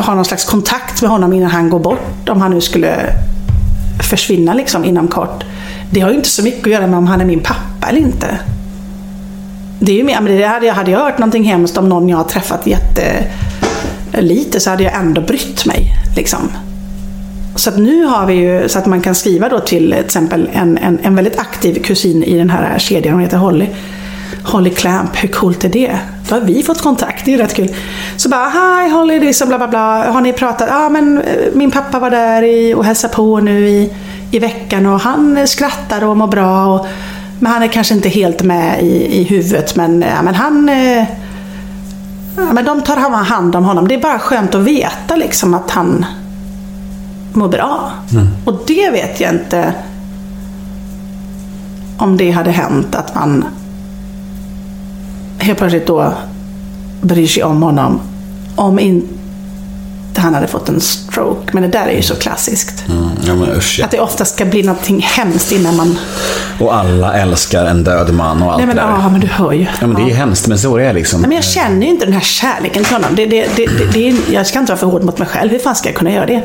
ha någon slags kontakt med honom innan han går bort om han nu skulle försvinna liksom inom kort. Det har ju inte så mycket att göra med om han är min pappa eller inte. Det är ju mer, men det hade jag, hade jag hört någonting hemskt om någon jag har träffat jättelite, så hade jag ändå brytt mig. Liksom. Så att nu har vi ju så att man kan skriva då till till exempel en, en, en väldigt aktiv kusin i den här kedjan, hon heter Holly. Holly Clamp, hur coolt är det? Då har vi fått kontakt, det är ju rätt kul. Så bara, hi Holly, det är så bla bla bla. Har ni pratat? Ja, men eh, min pappa var där i, och hälsade på nu i, i veckan och han skrattar och mår bra. Och, men han är kanske inte helt med i, i huvudet, men, ja, men han... Eh, ja, men de tar hand om honom. Det är bara skönt att veta liksom att han mår bra. Och det vet jag inte om det hade hänt att man helt plötsligt då bryr sig om honom. Om inte han hade fått en stroke. Men det där är ju så klassiskt. Mm, ja, men usch ja. Att det ofta ska bli någonting hemskt innan man... Och alla älskar en död man och allt Nej men det där. ja, men du hör ju. Ja, men det är hemskt, men så är det liksom. Nej, men jag känner ju inte den här kärleken till honom. Det, det, det, det, det är, jag ska inte vara för hård mot mig själv. Hur fan ska jag kunna göra det?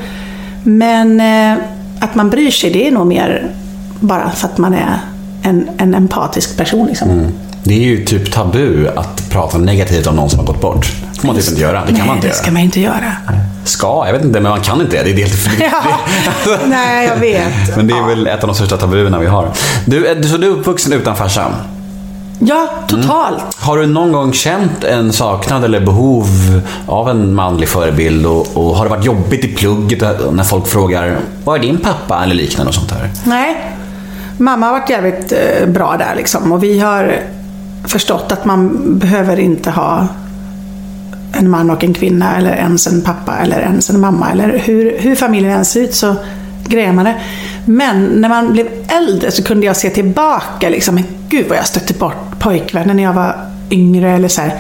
Men eh, att man bryr sig, det är nog mer bara för att man är en, en empatisk person. Liksom. Mm. Det är ju typ tabu att prata negativt om någon som har gått bort. Det får man typ inte göra. Det kan Nej, man inte det ska göra. man inte göra. Ska? Jag vet inte, men man kan inte det. Det är helt [laughs] Ja. Nej, jag vet. Men det är väl ett av de största tabuerna vi har. Du, är- så du är uppvuxen utan farsa? Ja, totalt. Har du någon gång känt en saknad eller behov av en manlig förebild? Och, och har det varit jobbigt i plugget när folk frågar Var är din pappa? Eller liknande och sånt där. Nej. Mamma har varit jävligt eh, bra där liksom. Och vi har förstått att man behöver inte ha en man och en kvinna eller ens en pappa eller ens en mamma. Eller hur, hur familjen än ser ut så grejer man det. Men när man blev äldre så kunde jag se tillbaka liksom, men gud vad jag stötte bort pojkvänner när jag var yngre. Eller så här,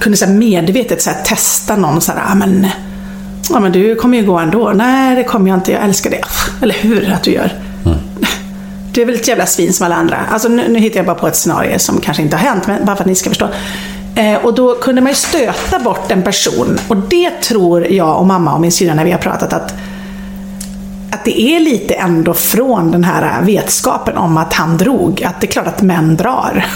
kunde så här medvetet så här, testa någon så här, ah, men, ja men du kommer ju gå ändå. Nej, det kommer jag inte. Jag älskar det. Eller hur att du gör. Du är väl ett jävla svin som alla andra. Alltså nu, nu hittar jag bara på ett scenario som kanske inte har hänt, men bara för att ni ska förstå. Eh, och då kunde man ju stöta bort en person. Och det tror jag och mamma och min syrra när vi har pratat att att det är lite ändå från den här vetskapen om att han drog. Att det är klart att män drar.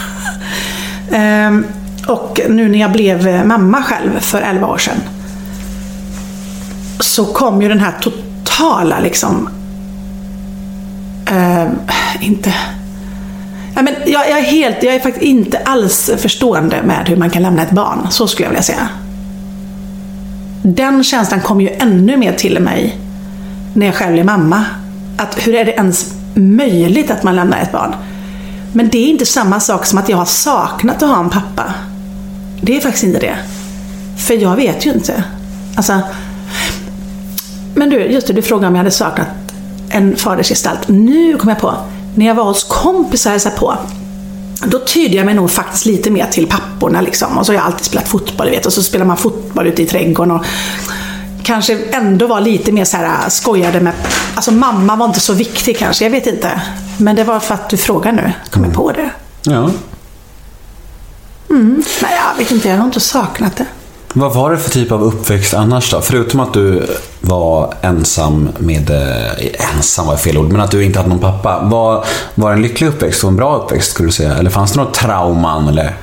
[laughs] Ehm, och nu när jag blev mamma själv för 11 år sedan. Så kom ju den här totala liksom eh, inte... Ja, men jag, jag, är helt, jag är faktiskt inte alls förstående med hur man kan lämna ett barn. Så skulle jag vilja säga. Den känslan kom ju ännu mer till mig när jag själv blev mamma. Att hur är det ens möjligt att man lämnar ett barn? Men det är inte samma sak som att jag har saknat att ha en pappa. Det är faktiskt inte det. För jag vet ju inte. Alltså, men du, just det, du frågade om jag hade saknat en fadersgestalt. Nu kom jag på, när jag var hos kompisar och på, då tydde jag mig nog faktiskt lite mer till papporna liksom. Och så har jag alltid spelat fotboll, vet, och så spelar man fotboll ute i trädgården. Och kanske ändå var lite mer så här skojade med, alltså mamma var inte så viktig kanske, jag vet inte. Men det var för att du frågar nu, kom jag på det. Ja. Nej, jag vet inte, jag har inte saknat det. Vad var det för typ av uppväxt annars då? Förutom att du var ensam med... Eh, ensam var fel ord, men att du inte hade någon pappa. Var, var det en lycklig uppväxt och en bra uppväxt skulle du säga? Eller fanns det något trauman eller?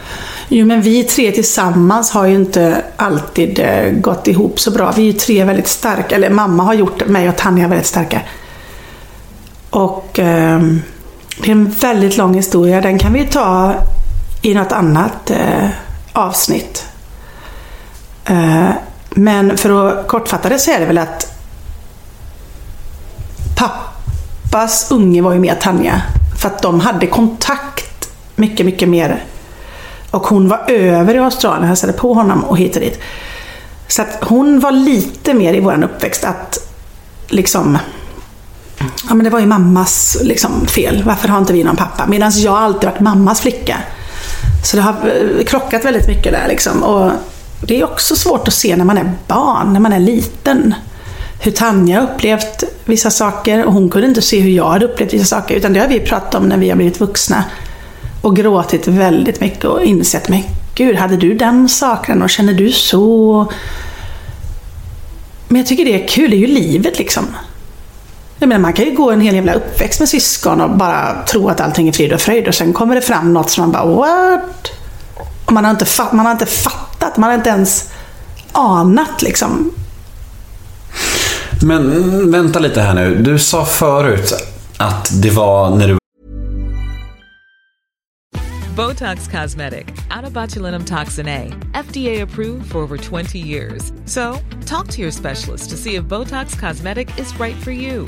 Jo, men vi tre tillsammans har ju inte alltid eh, gått ihop så bra. Vi är ju tre väldigt starka, eller mamma har gjort mig och Tanja väldigt starka. Och eh, det är en väldigt lång historia. Den kan vi ta i något annat eh, avsnitt. Eh, men för att kortfatta det så är det väl att pappas unge var ju med Tanja. För att de hade kontakt mycket, mycket mer. Och hon var över i Australien och hälsade på honom och hit och dit. Så att hon var lite mer i vår uppväxt att liksom Ja men det var ju mammas liksom, fel. Varför har inte vi någon pappa? Medan jag alltid varit mammas flicka. Så det har eh, krockat väldigt mycket där liksom. Och det är också svårt att se när man är barn, när man är liten. Hur Tanja upplevt vissa saker och hon kunde inte se hur jag hade upplevt vissa saker. Utan det har vi pratat om när vi har blivit vuxna. Och gråtit väldigt mycket och insett, men gud, hade du den saken och känner du så? Men jag tycker det är kul, det är ju livet liksom. Jag menar, man kan ju gå en hel jävla uppväxt med syskon och bara tro att allting är frid och fröjd och sen kommer det fram något som man bara what? Och man har inte, fa- man har inte fattat, man har inte ens anat liksom. Men vänta lite här nu. Du sa förut att det var när du Botox Cosmetic, out of botulinum toxin A, FDA approved for over 20 years. So, talk to your specialist to see if Botox Cosmetic is right for you.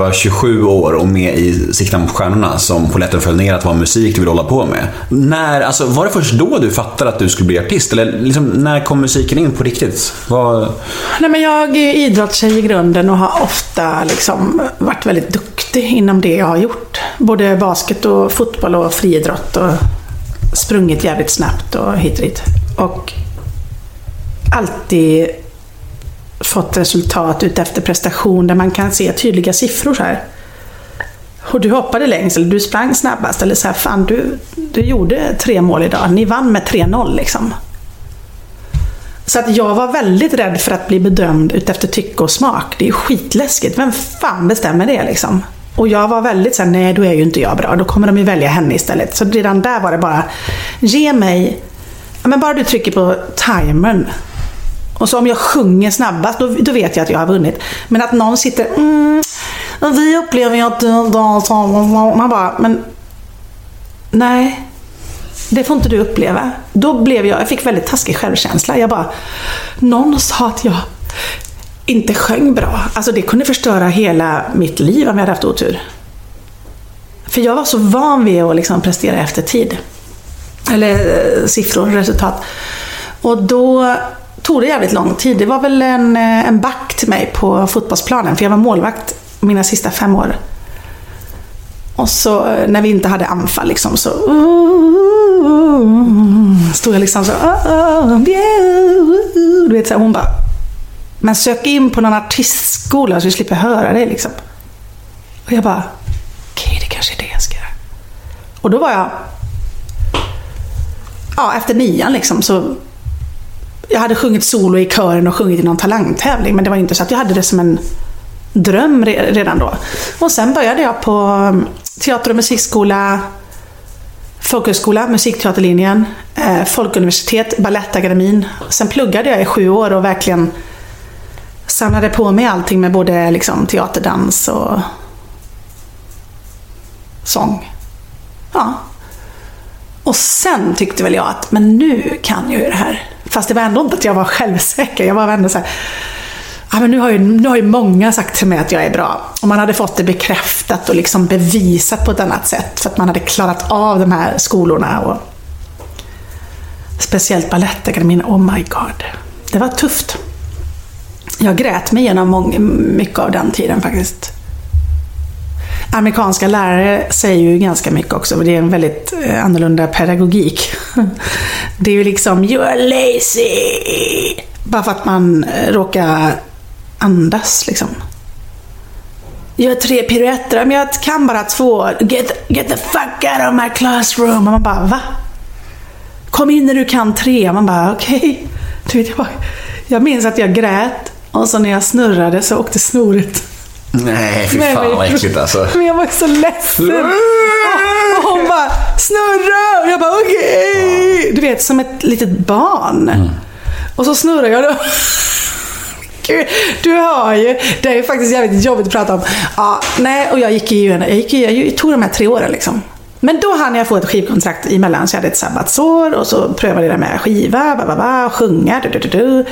var 27 år och med i Sikta mot stjärnorna som polletten föll ner att det var musik du ville hålla på med. När, alltså, var det först då du fattade att du skulle bli artist? Eller liksom, när kom musiken in på riktigt? Var... Nej, men jag är idrottstjej i grunden och har ofta liksom varit väldigt duktig inom det jag har gjort. Både basket och fotboll och friidrott och sprungit jävligt snabbt och hit och dit. Och alltid fått resultat utefter prestation där man kan se tydliga siffror så här. Och du hoppade längst, eller du sprang snabbast, eller så här, fan du, du gjorde tre mål idag, ni vann med 3-0 liksom. Så att jag var väldigt rädd för att bli bedömd utefter tycke och smak. Det är ju skitläskigt. Vem fan bestämmer det liksom? Och jag var väldigt såhär, nej då är ju inte jag bra. Då kommer de ju välja henne istället. Så redan där var det bara, ge mig, ja, men bara du trycker på timern. Och så om jag sjunger snabbast, då, då vet jag att jag har vunnit. Men att någon sitter, mm, vi upplever ju att du Man bara, men nej. Det får inte du uppleva. Då blev jag, jag fick väldigt taskig självkänsla. Jag bara, någon sa att jag inte sjöng bra. Alltså det kunde förstöra hela mitt liv om jag hade haft otur. För jag var så van vid att liksom prestera efter tid. Eller eh, siffror, resultat. Och då tog det jävligt lång tid. Det var väl en, eh, en back till mig på fotbollsplanen, för jag var målvakt mina sista fem år. Och så eh, när vi inte hade anfall liksom så stod jag liksom så Du vet så här, hon bara Men sök in på någon artistskola så vi slipper höra dig liksom. Och jag bara Okej, okay, det kanske är det jag ska göra. Och då var jag Ja, efter nian liksom så jag hade sjungit solo i kören och sjungit i någon talangtävling, men det var inte så att jag hade det som en dröm redan då. Och sen började jag på mm, teater och musikskola, folkhögskola, musikteaterlinjen, eh, folkuniversitet, Balettakademin. Sen pluggade jag i sju år och verkligen samlade på mig allting med både liksom, teaterdans och sång. Ja. Och sen tyckte väl jag att, men nu kan jag ju det här. Fast det var ändå inte att jag var självsäker. Jag var ändå så här, ja, men nu, har ju, nu har ju många sagt till mig att jag är bra. Och man hade fått det bekräftat och liksom bevisat på ett annat sätt. För att man hade klarat av de här skolorna. Och speciellt Balettakademin, oh my god. Det var tufft. Jag grät mig igenom mycket av den tiden faktiskt. Amerikanska lärare säger ju ganska mycket också, det är en väldigt eh, annorlunda pedagogik. [laughs] Det är ju liksom “You are lazy” bara för att man eh, råkar andas liksom. Gör tre piruetter, men jag kan bara två. Get, get the fuck out of my classroom. Och man bara, va? Kom in när du kan tre. Och Man bara, okej. [laughs] Okay. jag minns att jag grät och så när jag snurrade så åkte snoret Nej, fy fan vad äckligt alltså. Men jag var så ledsen. Och hon bara, snurra! Och jag bara, okej. Okay. Du vet, som ett litet barn. Mm. Och så snurrar jag då. Gud, du hör ju. Det är ju faktiskt jävligt jobbigt att prata om. Ja, nej, och jag gick ju, jag, gick, jag tog de här tre åren liksom. Men då hann jag få ett skivkontrakt emellan, så jag hade ett sabbatsår och så prövade jag med skiva, ba, ba, ba, sjunga, du, du, du, du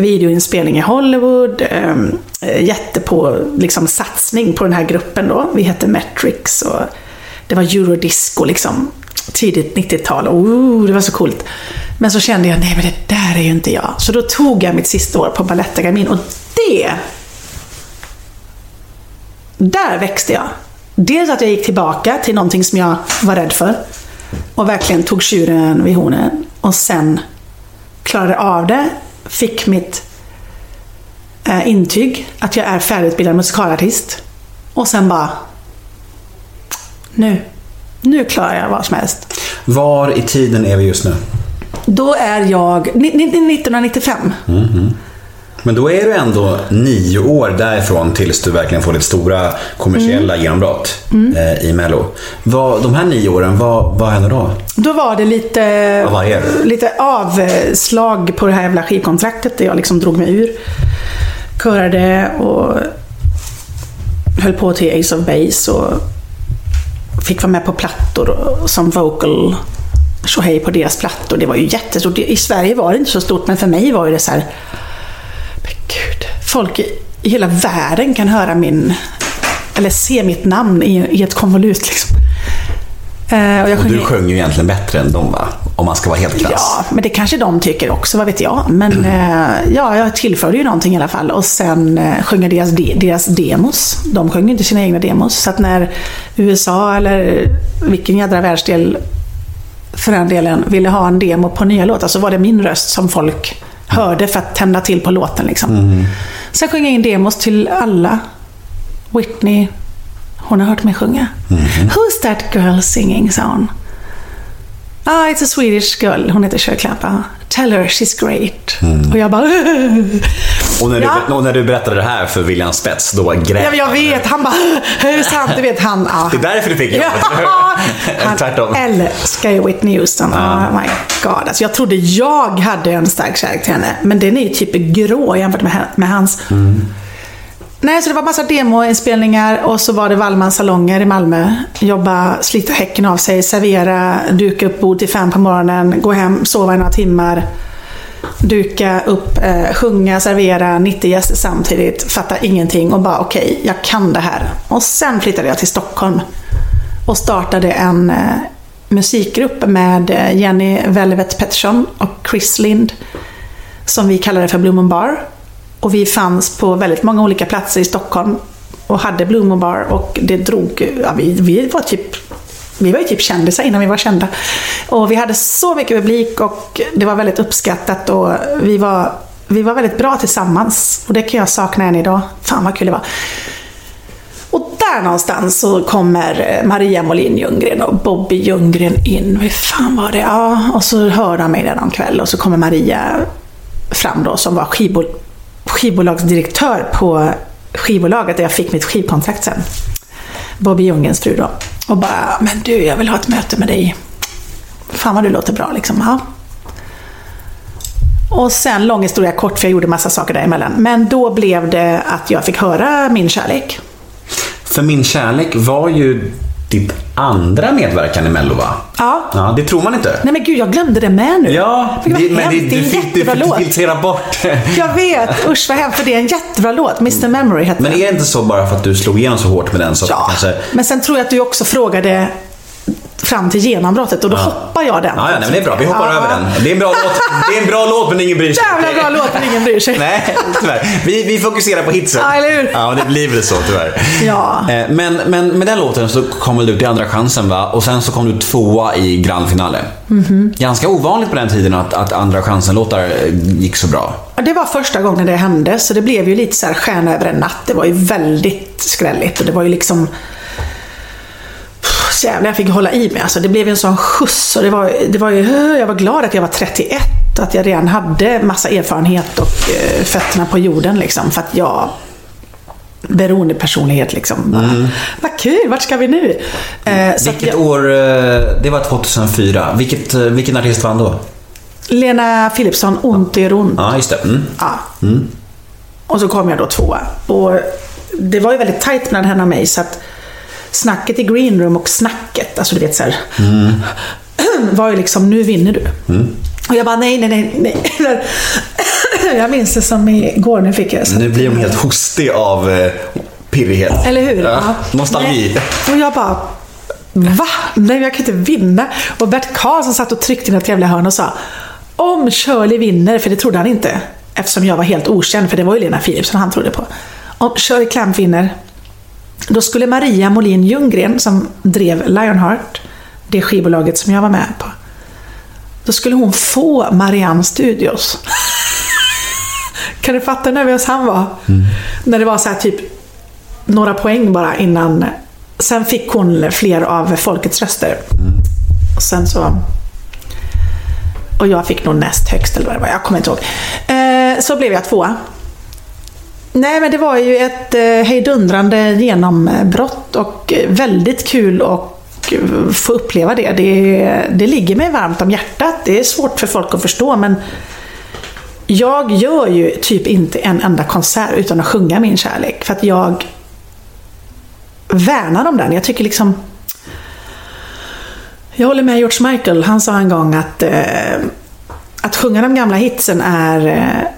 videoinspelning i Hollywood. Ehm, eh, jättepå liksom, satsning på den här gruppen då. Vi hette Metrix och det var eurodisco liksom. Tidigt 90-tal. Oh, det var så coolt. Men så kände jag, nej men det där är ju inte jag. Så då tog jag mitt sista år på Balettakademin och det... Där växte jag. Dels att jag gick tillbaka till någonting som jag var rädd för. Och verkligen tog tjuren vid hornen. Och sen klarade av det fick mitt eh, intyg att jag är färdigutbildad musikalartist. Och sen bara... Nu. Nu klarar jag vad som helst. Var i tiden är vi just nu? Då är jag... ni- ni- 1995. Men då är du ändå nio år därifrån tills du verkligen får ditt stora kommersiella Mm. genombrott eh, i Mello. Vad, de här nio åren, vad, vad hände då? Då var det lite, Vad var det? lite avslag på det här jävla skivkontraktet där jag liksom drog mig ur. Körade och höll på till Ace of Base och fick vara med på plattor som vocal tjohej på deras plattor. Det var ju jättestort. I Sverige var det inte så stort men för mig var det så här. Folk i, hela världen kan höra min eller se mitt namn i, i ett konvolut liksom. Eh, och Och du sjunger- sjöng ju egentligen bättre än dem va? Om man ska vara helt krass. Ja, men det kanske de tycker också, vad vet jag. Men [clears throat] eh, ja, jag tillförde ju någonting i alla fall. Och sen eh, sjöng jag deras, de, deras demos. De sjöng inte sina egna demos. Så att när USA eller vilken jädra världsdel för den delen ville ha en demo på nya låtar så var det min röst som folk hörde för att tända till på låten. Liksom. Sen sjöng jag in demos till alla. Whitney, hon har hört mig sjunga. Who's that girl singing, sa hon. Ah, it's a Swedish girl. Hon heter Shirley Clamp. Tell her she's great. Och jag bara... [laughs] Och när, Ja. du, och när du berättade det här för William Spets, då grät Ja, jag vet. Han bara... [laughs] Hur sant? Du vet, han... ah. Det är därför du fick jobbet, Ja, [laughs] han Tvärtom. älskar ju Whitney Houston. Oh my god. Alltså, jag trodde jag hade en stark kärlek till henne. Men den är ju typ grå jämfört med, med hans. Nej, så det var massa demoinspelningar och så var det Wallmans salonger i Malmö. Jobba, slita häcken av sig, servera, duka upp bord till fem på morgonen, gå hem, sova i några timmar. Duka upp, eh, sjunga, servera 90 gäster samtidigt, fatta ingenting och bara okej, jag kan det här. Och sen flyttade jag till Stockholm och startade en eh, musikgrupp med eh, Jenny Velvet Pettersson och Chris Lind som vi kallade för Blue Bar. Och vi fanns på väldigt många olika platser i Stockholm och hade Blue Bar och det drog, ja, vi, vi var typ vi var ju typ kändisar innan vi var kända. Och vi hade så mycket publik och det var väldigt uppskattat och vi var, vi var väldigt bra tillsammans. Och det kan jag sakna än idag. Fan vad kul det var. Och där någonstans så kommer eh, Maria Molin Ljunggren och Bobby Ljunggren in. Hur fan var det? Ja, och så hörde han mig där någon kväll och så kommer Maria fram då som var skivbol skivbolagsdirektör på skivbolaget där jag fick mitt skivkontrakt sen. Bobby Ljunggrens fru då. Och bara, men du, jag vill ha ett möte med dig. Fan vad du låter bra liksom. Ja. Och sen, lång historia kort, för jag gjorde massa saker däremellan. Men då blev det att jag fick höra min kärlek. För min kärlek var ju ditt andra medverkan i Mello va? Ja. Ja, det tror man inte. Nej men gud, jag glömde det med nu. Ja, det, men det, det är du en du jättebra fick låt. filtrera bort. [laughs] Jag vet, usch vad hemskt, för det är en jättebra låt. Mr Memory hette Men är det inte så bara för att du slog igenom så hårt med den så Ja, kanske... men sen tror jag att du också frågade fram till genombrottet och då hoppar jag den. Ja, ja nej, men det är bra. Vi hoppar Ja. över den. Det är en bra låt, det är en bra låt men ingen bryr sig. Jävla bra låt, men ingen bryr sig. [laughs] Nej, tyvärr. Vi, vi fokuserar på hitsen. Ja, eller hur? Ja, det blir väl så tyvärr. Ja. Eh, Men, men med den låten så kom du till andra chansen va? Och sen så kom du tvåa i Grand Finale. Mhm. Ganska ovanligt på den tiden att, att andra chansen-låtar eh, gick så bra. Ja, Det var första gången det hände, så det blev ju lite så här stjärna över en natt. Det var ju väldigt skrälligt och det var ju liksom... Jävlar, jag fick hålla i mig. Alltså, det blev en sån skjuts och det var, det var ju... Jag var glad att jag var 31 och att jag redan hade massa erfarenhet och eh, fötterna på jorden liksom. För att jag... Beroende personlighet liksom. Bara, Vad kul, vart ska vi nu? Eh, Vilket jag, år? eh, Det var 2004. Vilket, eh, vilken artist vann då? Lena Philipsson, Ont gör ont. Ja, just det. Mm. Ja. Och så kom jag då tvåa. Och det var ju väldigt tajt mellan henne och mig så att snacket i green room och snacket, alltså du vet så här, [clears throat] var ju liksom nu vinner du. Och jag bara nej, nej, nej, nej. [laughs] jag minns det som igår, nu fick jag. Nu blir de helt hostig av eh, pirrighet. Eller hur? Ja. Nostalgi. Nej. Och jag bara, va? Nej, jag kan inte vinna. Och Bert Karlsson satt och tryckte i något jävla hörn och sa, om Shirley vinner, för det trodde han inte, eftersom jag var helt okänd, för det var ju Lena Philipsson han trodde på. Om Shirley Clamp vinner, då skulle Maria Molin Ljunggren, som drev Lionheart, det skivbolaget som jag var med på, då skulle hon få Marianne Studios. [laughs] Kan du fatta hur nervös han var? När det var så här typ några poäng bara innan. Sen fick hon fler av folkets röster. Och sen så... Och jag fick nog näst högst eller vad det var, jag kommer inte ihåg. Eh, så blev jag tvåa. Nej, men det var ju ett eh, hejdundrande genombrott och väldigt kul att få uppleva det. det. Det ligger mig varmt om hjärtat. Det är svårt för folk att förstå, men jag gör ju typ inte en enda konsert utan att sjunga min kärlek. För att jag värnar om den. Jag tycker liksom... Jag håller med George Michael. Han sa en gång att eh, att sjunga de gamla hitsen är eh,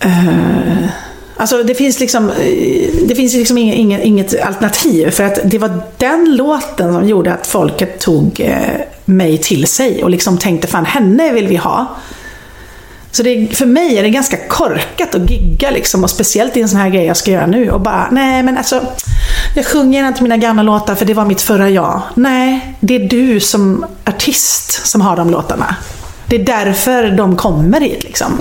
Eh, alltså det finns liksom, eh, det finns liksom inget, inget, inget, alternativ. För att det var den låten som gjorde att folket tog eh, mig till sig och liksom tänkte fan henne vill vi ha. Så det, för mig är det ganska korkat att gigga liksom, och speciellt i en sån här grej jag ska göra nu och bara, nej men alltså, jag sjunger inte mina gamla låtar för det var mitt förra jag. Nej, det är du som artist som har de låtarna. Det är därför de kommer hit liksom.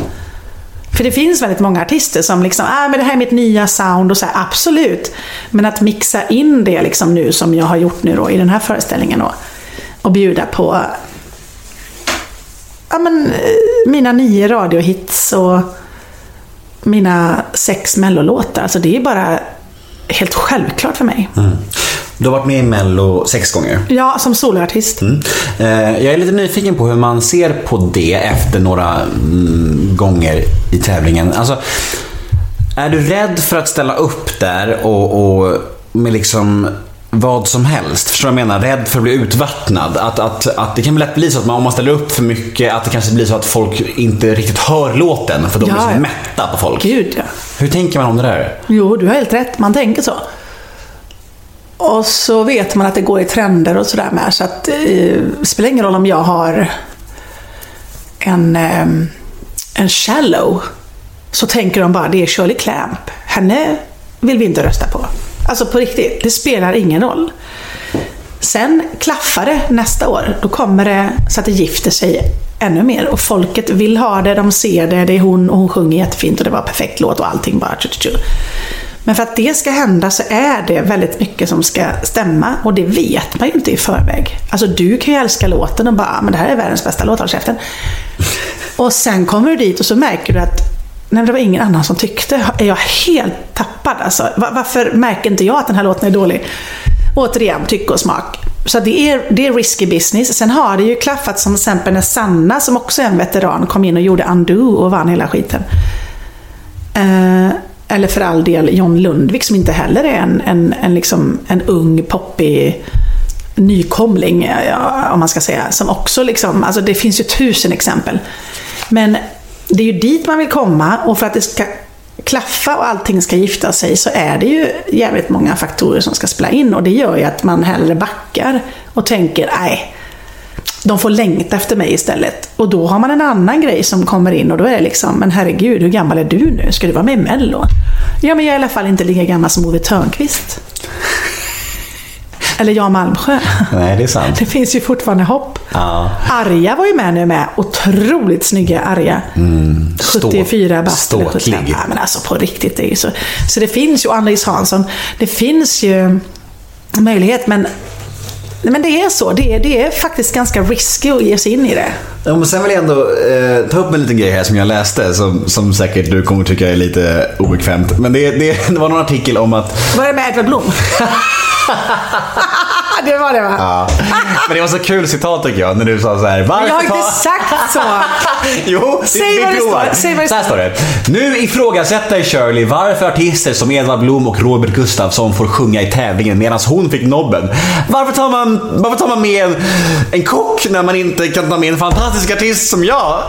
För det finns väldigt många artister som liksom, ah, men det här är mitt nya sound och så här, absolut. Men att mixa in det liksom nu som jag har gjort nu då i den här föreställningen då, och bjuda på ja, men, eh, mina nio radiohits och mina sex mellolåtar. Alltså det är bara helt självklart för mig. Mm. Du har varit med i Mello sex gånger. Ja, som soloartist. Mm. Eh, jag är lite nyfiken på hur man ser på det efter några mm, gånger i tävlingen. Alltså, är du rädd för att ställa upp där och, och med liksom vad som helst. Förstår du vad jag menar? Rädd för att bli utvattnad. Att, att, att det kan lätt bli så att man, om man ställer upp för mycket, att det kanske blir så att folk inte riktigt hör låten för de Ja, blir så ja. mätta på folk. Gud ja. Hur tänker man om det där? Jo, du har helt rätt. Man tänker så. Och så vet man att det går i trender och sådär med. Så att eh, det spelar ingen roll om jag har en, eh, en shallow. Så tänker de bara, det är Shirley Clamp. Henne vill vi inte rösta på. Alltså på riktigt, det spelar ingen roll. Sen klaffar det nästa år. Då kommer det så att det gifter sig ännu mer. Och folket vill ha det, de ser det, det är hon och hon sjunger jättefint och det var en perfekt låt och allting bara tju, tju, tju. Men för att det ska hända så är det väldigt mycket som ska stämma och det vet man ju inte i förväg. Alltså du kan ju älska låten och bara, ah, men det här är världens bästa låt, håll käften. Och sen kommer du dit och så märker du att Nej, det var ingen annan som tyckte. Är jag helt tappad alltså? Varför märker inte jag att den här låten är dålig? Återigen, tycke och smak. Så det är, det är risky business. Sen har det ju klaffat som till exempel när Sanna, som också är en veteran, kom in och gjorde Undo och vann hela skiten. Eh, eller för all del John Lundvik som inte heller är en, en, en, liksom, en ung, poppig nykomling, ja, om man ska säga. Som också liksom, alltså det finns ju tusen exempel. Men det är ju dit man vill komma och för att det ska klaffa och allting ska gifta sig så är det ju jävligt många faktorer som ska spela in och det gör ju att man hellre backar och tänker nej, de får längta efter mig istället. Och då har man en annan grej som kommer in och då är det liksom, men herregud, hur gammal är du nu? Ska du vara med i Mello? Ja, men jag är i alla fall inte lika gammal som Ove Thörnqvist. Eller Jan Malmsjö. Nej, det är sant. Det finns ju fortfarande hopp. Ja. Arja var ju med nu med. Otroligt snygga Arja. Mm. Stå- 74 bast eller 75. ståtlig. Ja, men alltså på riktigt. Det är ju så. så det finns ju, Ann-Louise Hansson, det finns ju möjlighet men men det är så. Det är, det är faktiskt ganska risky att ge sig in i det. Ja, men sen vill jag ändå eh, ta upp en liten grej här som jag läste som, som säkert du kommer tycka är lite obekvämt. Men det, det, det var någon artikel om att Var det med Edvard Blom? [laughs] det var det va? Ja. Men det var så kul citat tycker jag när du sa så här. Varför Jag har inte ta- sagt så. [laughs] Jo, Säg vi det provar. står, säg vad det Så här står det. Nu ifrågasätter Shirley varför artister som Edvard Blom och Robert Gustafsson får sjunga i tävlingen medan hon fick nobben. Varför tar man, varför tar man med en, en kock när man inte kan ta med en fantastisk artist som jag?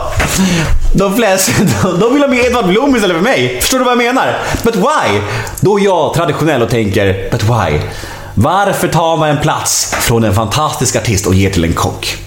De flesta [laughs] de vill ha med Edvard Blom istället för mig. Förstår du vad jag menar? But why? Då är jag traditionell och tänker, but why? Varför tar man en plats från en fantastisk artist och ger till en kock?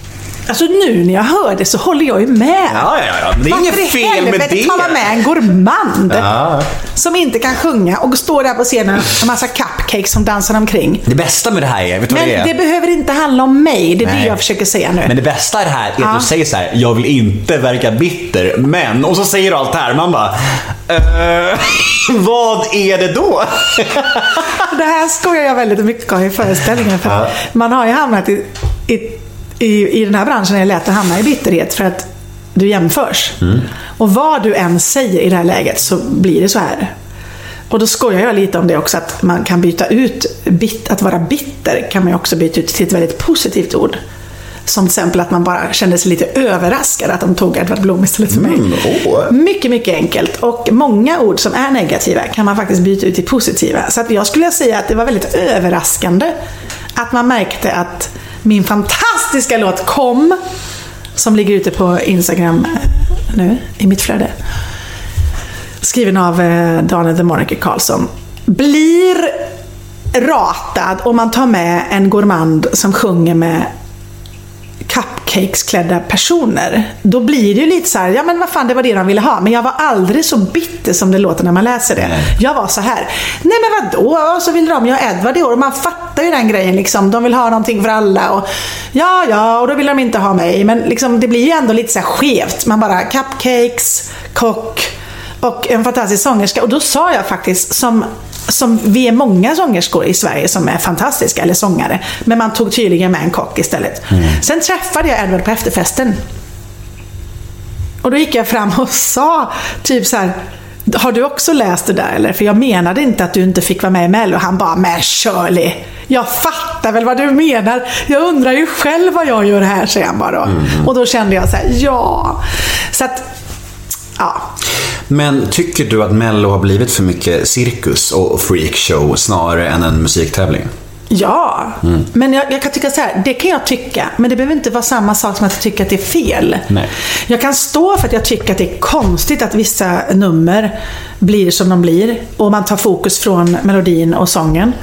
Alltså nu när jag hör det så håller jag ju med. Ja, ja, ja. Det är Varför inget fel med det. tar man med en gourmand Ja. som inte kan sjunga och står där på scenen med en massa cupcakes som dansar omkring? Det bästa med det här är, vet du Men det är? det behöver inte handla om mig, det är det Nej. jag försöker säga nu. Men det bästa i det här är Ja. att du säger så här: jag vill inte verka bitter, men... Och så säger du allt det här, man bara... Eh, [laughs] vad är det då? [laughs] Det här skojar jag väldigt mycket om i föreställningen. För att Man har ju hamnat i, i, i, i den här branschen är det lätt att hamna i bitterhet för att du jämförs. Och vad du än säger i det här läget så blir det så här. Och då skojar jag lite om det också, att man kan byta ut, bit, att vara bitter kan man ju också byta ut till ett väldigt positivt ord. Som till exempel att man bara kände sig lite överraskad att de tog Edvard Blom istället för mig. åh. Mycket, mycket enkelt. Och många ord som är negativa kan man faktiskt byta ut till positiva. Så att jag skulle säga att det var väldigt överraskande att man märkte att min fantastiska låt Kom, som ligger ute på Instagram eh, nu, i mitt flöde, skriven av eh, Daniel the Monarchy Karlsson, blir ratad om man tar med en gourmand som sjunger med cupcakesklädda personer. Då blir det ju lite så här, ja men vad fan det var det de ville ha. Men jag var aldrig så bitter som det låter när man läser det. Jag var så här, nej men vadå? Och så vill de ju ha Edvard i år. Och man fattar ju den grejen liksom. De vill ha någonting för alla. Och, ja, ja, och då vill de inte ha mig. Men liksom, det blir ju ändå lite så här skevt. Man bara, cupcakes, kock och en fantastisk sångerska. Och då sa jag faktiskt, som, som vi är många sångerskor i Sverige som är fantastiska, eller sångare. Men man tog tydligen med en kock istället. Sen träffade jag Edward på efterfesten. Och då gick jag fram och sa typ så här. Har du också läst det där eller? För jag menade inte att du inte fick vara med i Mello. Han bara, men Shirley, jag fattar väl vad du menar. Jag undrar ju själv vad jag gör här, säger han bara då. Och då kände jag så här, ja. Så att, ja. Men tycker du att Mello har blivit för mycket cirkus och freakshow snarare än en musiktävling? Ja, men jag, jag kan tycka så här, det kan jag tycka, men det behöver inte vara samma sak som att jag tycker att det är fel. Nej. Jag kan stå för att jag tycker att det är konstigt att vissa nummer blir som de blir och man tar fokus från melodin och sången.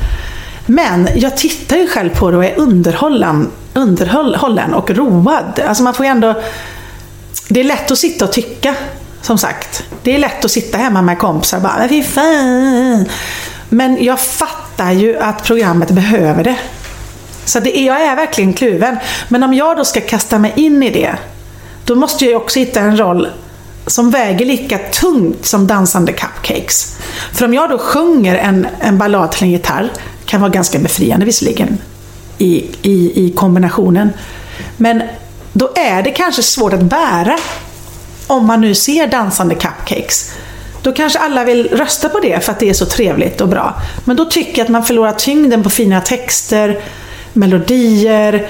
Men jag tittar ju själv på det och är underhållen, underhållen och road. Alltså man får ju ändå... Det är lätt att sitta och tycka, som sagt. Det är lätt att sitta hemma med kompisar och bara, fy fan. Men jag fattar ju att programmet behöver det. Så det är, jag är verkligen kluven. Men om jag då ska kasta mig in i det, då måste jag ju också hitta en roll som väger lika tungt som dansande cupcakes. För om jag då sjunger en, en ballad till en gitarr, kan vara ganska befriande visserligen i, i, i kombinationen. Men då är det kanske svårt att bära om man nu ser dansande cupcakes. Då kanske alla vill rösta på det för att det är så trevligt och bra. Men då tycker jag att man förlorar tyngden på fina texter, melodier,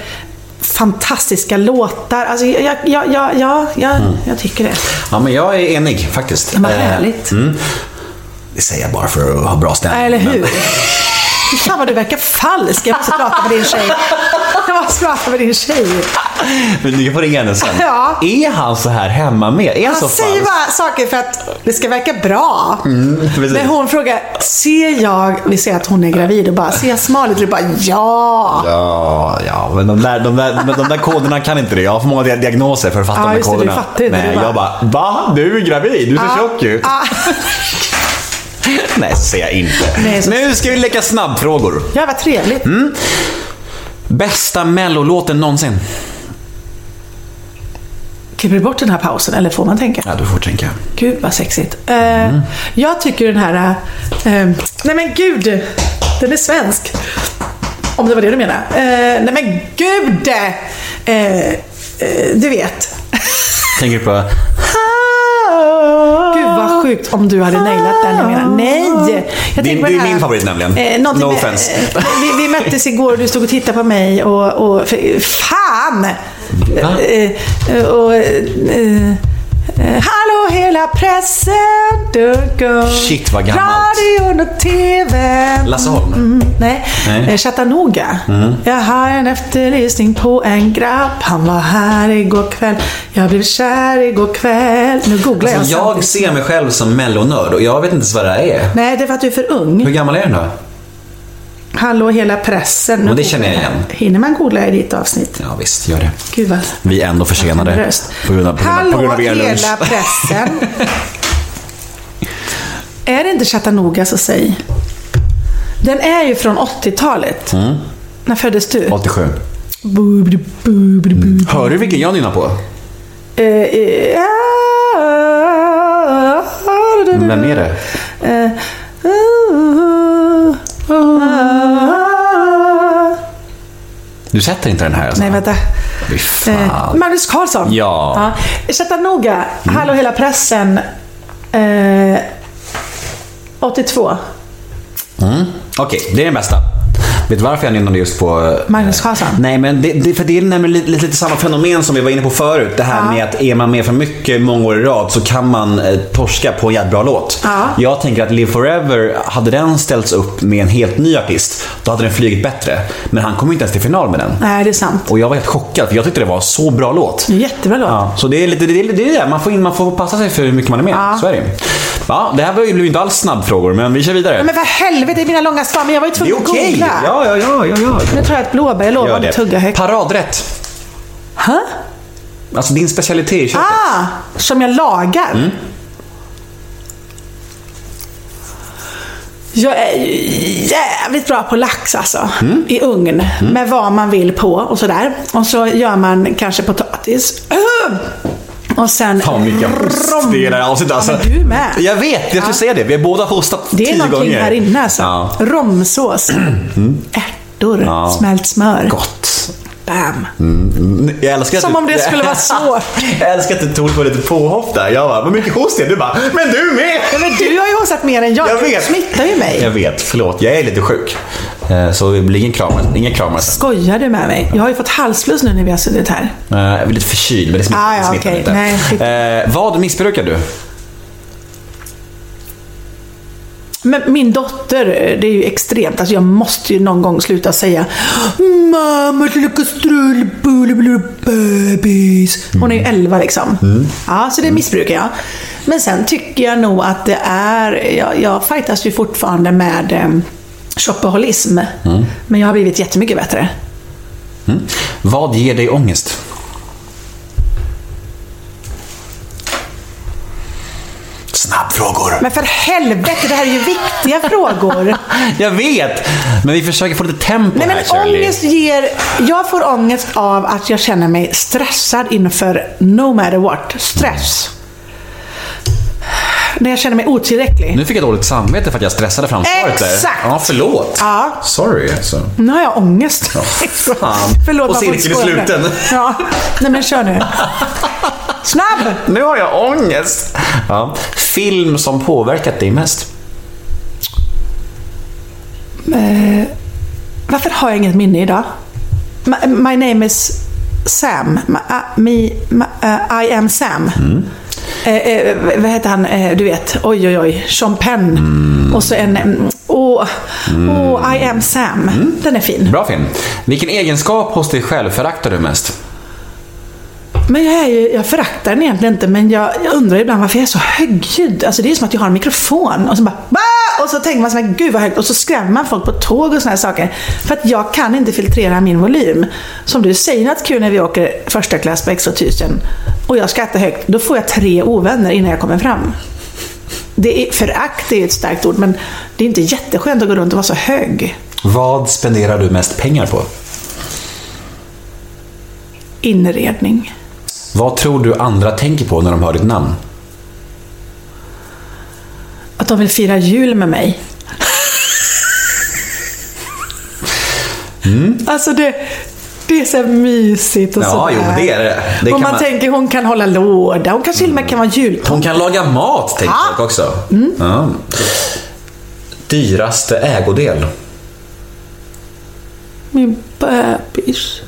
fantastiska låtar. Alltså, jag, jag, jag, jag, jag, jag, jag tycker det. Ja, men jag är enig faktiskt. Vad Eh, härligt. Mm. Det säger jag bara för att ha bra stämning. Eller hur? men- Fan vad du verkar falsk. Jag måste prata med din tjej. [laughs] Jag måste prata med din tjej. Men du får ringa henne sen. Ja. Är han så här hemma med? Är han så Han säger falsk? bara saker för att det ska verka bra. precis. När hon frågar, ser jag, vi ser att hon är gravid och bara, ser jag smal ut? Du bara, ja. Ja, ja, men de där, de, där, men de där koderna kan inte det. Jag har för många diagnoser för att fatta Ja, de där det, koderna. fattar inte. Nej, bara- jag bara, va? Du är gravid? Du ser tjock ut. Ah, [laughs] Nej, så säger jag inte. Nej, så- Nu ska vi leka snabbfrågor. ja, vad trevligt. Bästa mellolåten någonsin? Klipper du bort den här pausen eller får man tänka? Ja, du får tänka. Gud vad sexigt. Eh, Jag tycker den här... eh, nej men gud! Den är svensk. Om det var det du menade. Eh, nej men gud! Eh, eh, du vet. Tänker du på... Sjukt om du hade nailat den. Jag menar, nej! Jag Det tänker på det är min favorit nämligen. någonting No med- offense. eh, [laughs] vi, vi möttes igår och du stod och tittade på mig och... och för, fan! Va? Eh, eh, och, eh, eh, hallå hela pressen! Du går. Shit, vad gammalt. Radion och TVn. Lasse Holm? Mm, nej, Nej. Mm. Eh, Chattanooga. Jag har en efterlysning på en grabb. Han var här igår kväll. Jag blev kär igår kväll. Nu googlar jag Alltså, jag samtidigt. ser mig själv som mellonörd och jag vet inte ens vad det här är. Nej, det är för att du är för Hur ung. gammal är den då? Hallå hela pressen. Nu Men det känner jag igen. Hinner man googla i ditt avsnitt? Ja visst, gör det. Gud vad... Vi är ändå försenade. På grund av, på grund av, Hallå på grund av er lunch. hela pressen. är det inte Chattanooga så säg. Den är ju från 80-talet. Mm. När föddes du? 87. Boobidi, boobidi, boobidi. Hör du vilken jag nynnar på? Eh, eh, ah, Vem är det? eh, ah, ah. Du sätter inte den här alltså? Nej, vänta. Fy Eh, fan. Magnus Carlsson. Ja. ja. Chattanooga, Hallå hela pressen. Eh, 82. Mm. Okej, det är den bästa. Vet du varför jag nynnade just på... eh, Magnus Carlsson. Nej, men det, det, för det är nämligen lite, lite, lite samma fenomen som vi var inne på förut. Det här Ja. med att är man med för mycket många år i rad så kan man eh, torska på en jävligt bra låt. Ja. Jag tänker att Live Forever, hade den ställts upp med en helt ny artist, då hade den flugit bättre. Men han kom ju inte ens till final med den. Nej, det är sant. Och jag var helt chockad, för jag tyckte det var så bra låt. Jättebra låt. Ja, så det är lite det, är, det, är det. Man, får in, man får passa sig för hur mycket man är med. Ja. Så är det Ja, det här var ju blev inte alls snabbfrågor, men vi kör vidare. Men för helvete, det är mina långa svar. Men jag var ju det tvungen är att googla. Ja, ja, ja, ja, ja. Nu tar jag ett blåbär. Jag lovar att tugga högt. Paradrätt. Hä? Alltså din specialitet i köket. Ah, som jag lagar. Mm. Jag är jävligt bra på lax alltså. Mm. I ugn. Med vad man vill på och sådär. Och så gör man kanske potatis. Och sen... Fan mycket host rom- det är i det här avsnittet. Alltså. Ja, du med. Jag vet, jag skulle Ja. säga det. Vi har båda hostat Det är tio någonting gånger. här inne alltså. Ja. Romsås. Ärtor. Ja. Smält smör. Gott. Bam. Mm, Jag älskar att Som du... om det skulle vara svårt. [laughs] jag älskar att du tog på lite påhopp där. Jag bara, vad mycket host det? Du bara, men du med! Ja, men du har ju hostat mer än jag. Jag Du vet. smittar ju mig. Jag vet, förlåt. Jag är lite sjuk. Eh, Så det blir ingen kramar. Ingen kramar sen. Skojar du med mig? Jag har ju fått halsfluss nu när vi har suttit här. Eh, Jag är lite förkyld, men det smittar, Ah, ja, smittar okej. inte. Nej. Eh, vad missbrukar du? Men min dotter, det är ju extremt. Alltså jag måste ju någon gång sluta säga Mamma, lilla kastrullbulle, bebis. Hon är ju 11 liksom. Ja, så det missbrukar jag. Men sen tycker jag nog att det är, jag, jag fightas ju fortfarande med eh, shopaholiism. Men jag har blivit jättemycket bättre. Mm. Vad ger dig ångest? Snabbfrågor. Men för helvete, det här är ju viktiga frågor. [laughs] Jag vet, men vi försöker få lite tempo Nej men här Shirley. ångest ger... Jag får ångest av att jag känner mig stressad inför no matter what. Stress. När jag känner mig otillräcklig. Nu fick jag dåligt samvete för att jag stressade fram svaret där. Exakt. Ja, förlåt. Ja. Sorry alltså. Nu har jag ångest. fan. [laughs] Förlåt, Och cirkeln är sluten. Ja. Nej men kör nu. [laughs] Snabb! Nu har jag ångest. Ja. Film som påverkat dig mest? Varför har jag inget minne idag? My, my name is Sam. My, uh, me, my, uh, I am Sam. Eh, eh, vad heter han? Eh, du vet, oj oj oj. Sean Penn. Och så en... mm, Åh, åh, I am Sam. Den är fin. Bra film. Vilken egenskap hos dig själv föraktar du mest? Men jag, är ju, jag föraktar den egentligen inte, men jag, jag undrar ibland varför jag är så högljudd. Alltså det är som att jag har en mikrofon och så bara "Bah!" och så tänker man så här, gud vad högt och så skrämmer man folk på tåg och såna här saker. För att jag kan inte filtrera min volym. Som du säger något kul när vi åker första klass på X2000 och jag skrattar högt, då får jag tre ovänner innan jag kommer fram. Det är, förakt är ett starkt ord, men det är inte jätteskönt att gå runt och vara så hög. Vad spenderar du mest pengar på? Inredning. Vad tror du andra tänker på när de hör ditt namn? Att de vill fira jul med mig. Alltså det, det är så mysigt och Ja, sådär. jo, det är det. Det och man, man- tänker hon kan hålla låda. Hon kanske till och med kan vara jultomte. Hon kan laga mat, tänker Ja. folk också. Ja. Dyraste ägodel? Min bebis.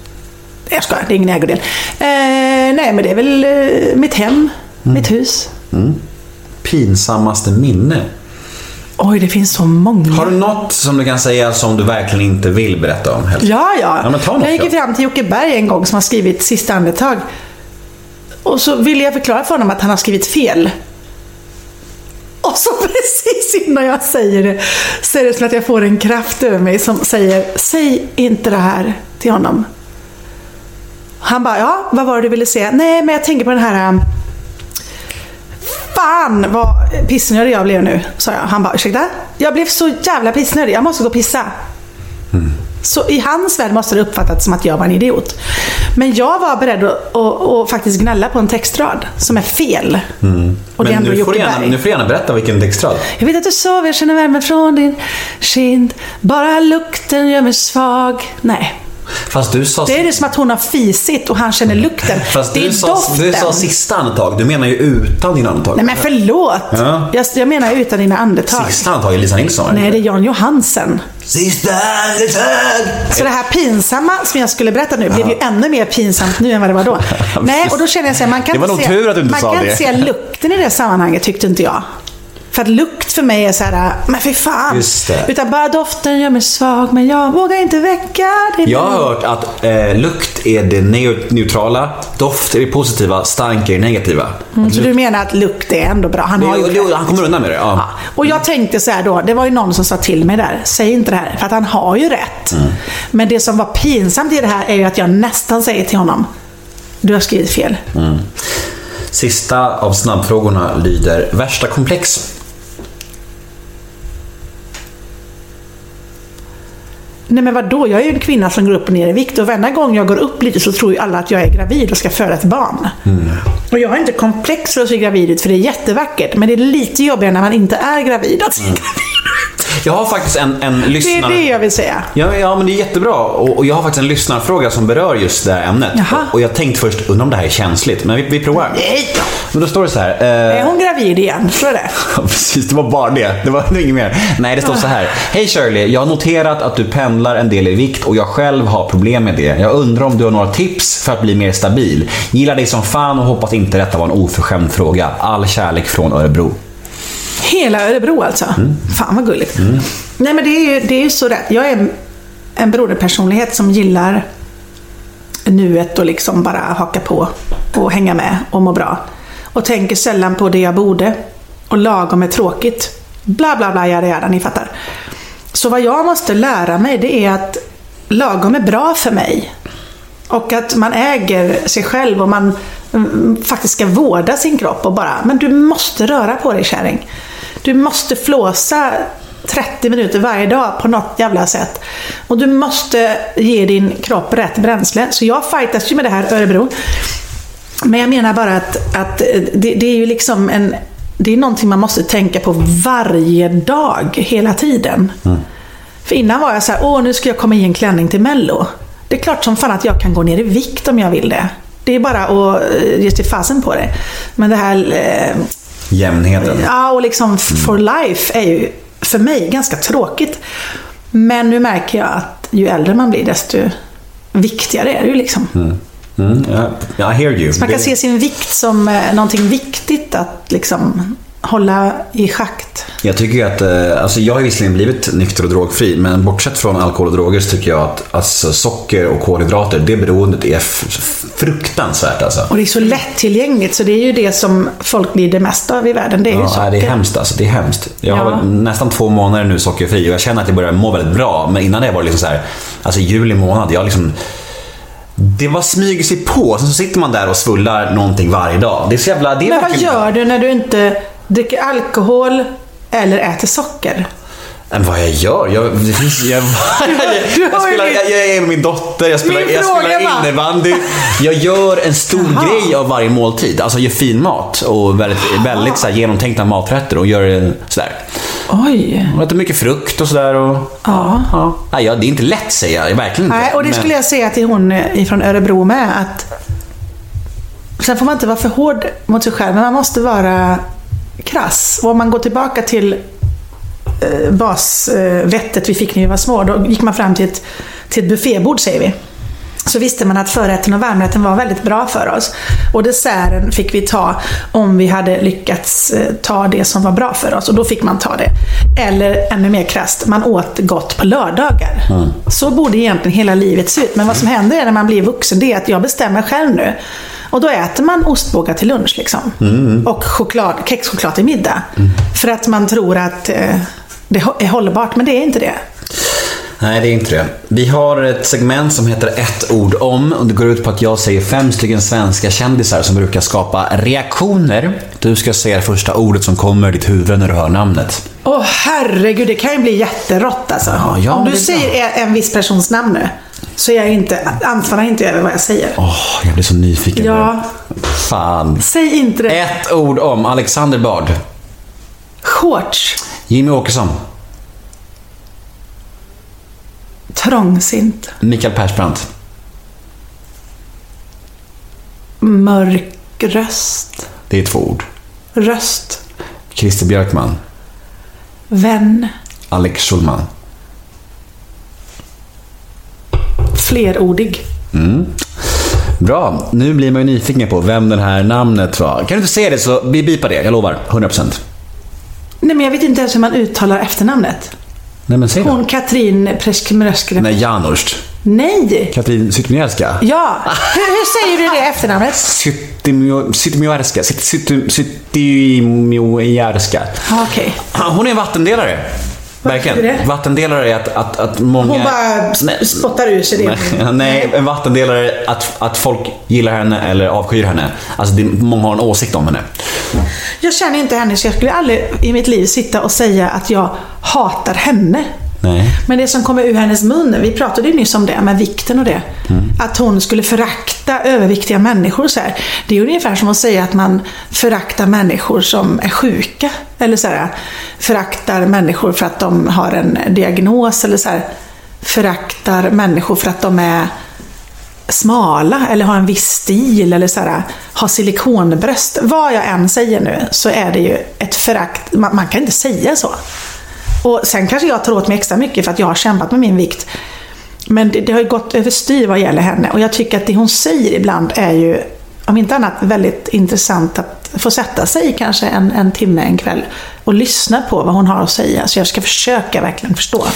Nej, Jag skojar, det är ingen ägodel. Eh, nej, men det är väl eh, mitt hem, Mm. mitt hus. Pinsammaste minne? Oj, det finns så många. Har du något som du kan säga som du verkligen inte vill berätta om? helst? Ja, ja. Ja, men ta något jag gick ju fram till Jocke Berg en gång som har skrivit Sista andetag. Och så ville jag förklara för honom att han har skrivit fel. Och så [laughs] precis innan jag säger det så är det som att jag får en kraft över mig som säger Säg inte det här till honom. Han bara, ja, vad var det du ville säga? Nej, men jag tänker på den här... um, Fan vad pissnödig jag blev nu, sa jag. Han bara, ursäkta? Jag blev så jävla pissnödig, jag måste gå och pissa. Så i hans värld måste det uppfattats som att jag var en idiot. Men jag var beredd att, att, att faktiskt gnälla på en textrad som är fel. Och det Men nu får, du gärna, nu får du gärna berätta vilken textrad. Jag vet att du sover, jag känner värmen från din kind. Bara lukten gör mig svag. Nej. Fast du sa... Det är det som att hon har fisit och han känner lukten. [laughs] Fast det du är sa, doften. du sa sista andetag. Du menar ju utan dina andetag. Nej men förlåt. Ja. Jag, jag menar utan dina andetag. Sista andetag är Lisa Nilsson. Nej, det är Jan Johansen. Sista andetag! Så det här pinsamma som jag skulle berätta nu blev ju ännu mer pinsamt nu än vad det var då. [laughs] Nej, och då känner jag så här, man kan Det var nog se, tur att du inte man sa kan det. se lukten i det sammanhanget tyckte inte jag. För att lukt för mig är så här, men fy fan. Utan bara doften gör mig svag, men jag vågar inte väcka det. Jag har hört att eh, lukt är det neu- neutrala, doft är det positiva, stank är det negativa. Mm, så du menar att lukt är ändå bra? Han har ju han kommer undan med det. Ja. Ja. Och jag tänkte så här då, det var ju någon som sa till mig där, säg inte det här, för att han har ju rätt. Mm. Men det som var pinsamt i det här är ju att jag nästan säger till honom, du har skrivit fel. Sista av snabbfrågorna lyder värsta komplex. Nej men vadå, jag är ju en kvinna som går upp och ner i vikt och varenda gång jag går upp lite så tror ju alla att jag är gravid och ska föda ett barn. Och jag har inte komplex för att se gravid ut för det är jättevackert. Men det är lite jobbigare när man inte är gravid att se gravid ut. Jag har faktiskt en, en Det är det jag vill säga. Ja, ja, men det är jättebra. Och, och jag har faktiskt en lyssnarfråga som berör just det här ämnet. Jaha. Och jag tänkte först, undrar om det här är känsligt, men vi, vi provar. Nej då. Men då står det så här. Eh, Är hon gravid igen? Tror du det? Ja, [laughs] precis. Det var bara det. Det var det var inget mer. Nej, det står så här. Hej Shirley, jag har noterat att du pendlar en del i vikt och jag själv har problem med det. Jag undrar om du har några tips för att bli mer stabil. Gillar dig som fan och hoppas inte detta var en oförskämd fråga. All kärlek från Örebro. Hela Örebro alltså? Mm. Fan vad gulligt. Nej men det är ju, det är så rätt. Jag är en, en broderpersonlighet som gillar nuet och liksom bara haka på och hänga med och må bra. Och tänker sällan på det jag borde. Och lagom är tråkigt. Bla bla bla, jada jada, ni fattar. Så vad jag måste lära mig det är att lagom är bra för mig. Och att man äger sig själv och man mm, faktiskt ska vårda sin kropp och bara, men du måste röra på dig kärring. Du måste flåsa 30 minuter varje dag på något jävla sätt. Och du måste ge din kropp rätt bränsle. Så jag fightas ju med det här Örebro. Men jag menar bara att, att det, det är ju liksom en... Det är någonting man måste tänka på varje dag, hela tiden. För innan var jag så här, åh nu ska jag komma i en klänning till Mello. Det är klart som fan att jag kan gå ner i vikt om jag vill det. Det är bara att eh, ge sig fasen på det. Men det här... Jämnheten. ja, och liksom f- for life är ju för mig ganska tråkigt. Men nu märker jag att ju äldre man blir desto viktigare är det ju liksom. Mm, ja, I hear you. Man kan se sin vikt som eh, någonting viktigt att liksom hålla i schakt. Jag tycker att, eh, alltså jag har visserligen blivit nykter och drogfri, men bortsett från alkohol och droger så tycker jag att alltså, socker och kolhydrater, det beroendet är fruktansvärt alltså. Och det är så lättillgängligt så det är ju det som folk blir det mesta av i världen. Det är ju Ja, socker. nej, det är hemskt alltså. Det är hemskt. Jag har Ja. nästan två månader nu sockerfri och jag känner att jag börjar må väldigt bra. Men innan det var det liksom så här, alltså juli månad, jag liksom det var smyger sig på, sen så sitter man där och svullar någonting varje dag. Det är så jävla... Det är Men vad gör du när du inte dricker alkohol eller äter socker? Men vad jag gör? Jag, det finns, jag, [laughs] jag, spelar, jag, jag är med min dotter, jag spelar, jag spelar innebandy. Jag gör en stor Jaha. grej av varje måltid. Alltså gör fin mat och väldigt, väldigt så här, genomtänkta maträtter och gör eh, sådär. Oj. Och äter mycket frukt och sådär. Och, Ja. ja. Nej, ja, det är inte lätt säger jag, verkligen inte. Nej, och det Men- skulle jag säga till hon ifrån Örebro med. Att sen får man inte vara för hård mot sig själv, men man måste vara krass. Och om man går tillbaka till eh, basvettet vi fick när vi var små, då gick man fram till ett, till ett buffébord säger vi. Så visste man att förrätten och varmrätten var väldigt bra för oss. Och desserten fick vi ta om vi hade lyckats eh, ta det som var bra för oss. Och då fick man ta det. Eller ännu mer krasst, man åt gott på lördagar. Så borde egentligen hela livet se ut. Men vad som händer är när man blir vuxen, det är att jag bestämmer själv nu. Och då äter man ostbågar till lunch liksom. Mm. Och choklad, kexchoklad till middag. För att man tror att eh, det är hållbart, men det är inte det. Nej, det är inte det. Vi har ett segment som heter ett ord om och det går ut på att jag säger fem stycken svenska kändisar som brukar skapa reaktioner. Du ska säga det första ordet som kommer i ditt huvud när du hör namnet. Åh herregud, det kan ju bli jätterått alltså. Ja, ja, Om du säger en viss persons namn nu, så är jag inte, ansvarar inte över vad jag säger. Åh, jag blir så nyfiken Ja. nu. Fan. Säg inte det. Ett ord om Alexander Bard. Shorts. Jimmy Åkesson. Trångsynt. Mikael Persbrandt. Mörk röst. Det är två ord. Röst. Christer Björkman. Vän. Alex Schulman. Flerordig. Bra, nu blir man ju nyfiken på vem det här namnet var. Kan du inte säga det så vi bipar det, jag lovar. 100%. Nej, men jag vet inte ens hur man uttalar efternamnet. Nej men säg då. Hon Katrin Preskmröskre. Nej, Janusz. Nej! Katrin Zytomierska. Ja! Hur, hur säger du det efternamnet? Zytomierska. Zyt- Zytomierska. Okej. Hon är en vattendelare. Verkligen. Vattendelare är att, att, att många... Hon bara sp- spottar ur sig det. Nej, en vattendelare att, att folk gillar henne eller avskyr henne. Alltså det, många har en åsikt om henne. Jag känner inte henne så jag skulle aldrig i mitt liv sitta och säga att jag hatar henne. Nej. Men det som kommer ur hennes mun, vi pratade ju nyss om det med vikten och det. Mm. Att hon skulle förakta överviktiga människor så här. Det är ungefär som att säga att man föraktar människor som är sjuka. Eller så här, föraktar människor för att de har en diagnos. Eller så här, föraktar människor för att de är smala eller har en viss stil eller så här, har silikonbröst. Vad jag än säger nu så är det ju ett förakt. Man, man kan inte säga så. Och sen kanske jag tar åt mig extra mycket för att jag har kämpat med min vikt. Men det, det har ju gått överstyr vad gäller henne och jag tycker att det hon säger ibland är ju, om inte annat, väldigt intressant att få sätta sig kanske en, en timme en kväll och lyssna på vad hon har att säga. Så jag ska försöka verkligen förstå.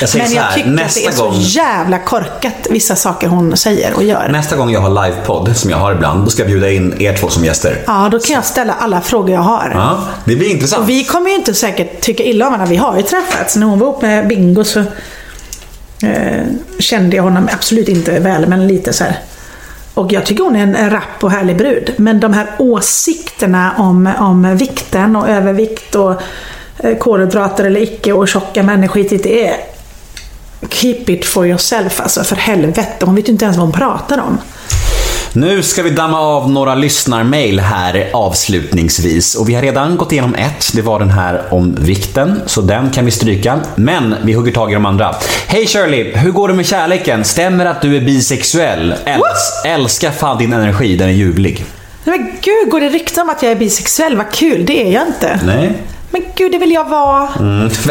Jag Men så jag här, tycker att det är gång- så jävla korkat, vissa saker hon säger och gör. Nästa gång jag har livepodd, som jag har ibland, då ska jag bjuda in er två som gäster. Ja, då kan jag ställa alla frågor jag har. Ja, det blir intressant. Och vi kommer ju inte säkert tycka illa om varandra. Vi har ju träffats. När hon var ihop med Bingo så eh, kände jag honom absolut inte väl, men lite så här. Och jag tycker hon är en, rapp och härlig brud. Men de här åsikterna om, om vikten och övervikt och eh, kolhydrater eller icke och tjocka människor, det är Keep it for yourself alltså, för helvete. Hon vet ju inte ens vad hon pratar om. Nu ska vi damma av några lyssnarmail här avslutningsvis. Och vi har redan gått igenom ett. Det var den här om vikten, så den kan vi stryka. Men vi hugger tag i de andra. Hej Shirley! Hur går det med kärleken? Stämmer att du är bisexuell? Äls älskar fan din energi, den är ljuvlig. Men gud, går det rykte om att jag är bisexuell? Vad kul, det är jag inte. Nej. Men gud, det vill jag vara. Mm. [laughs]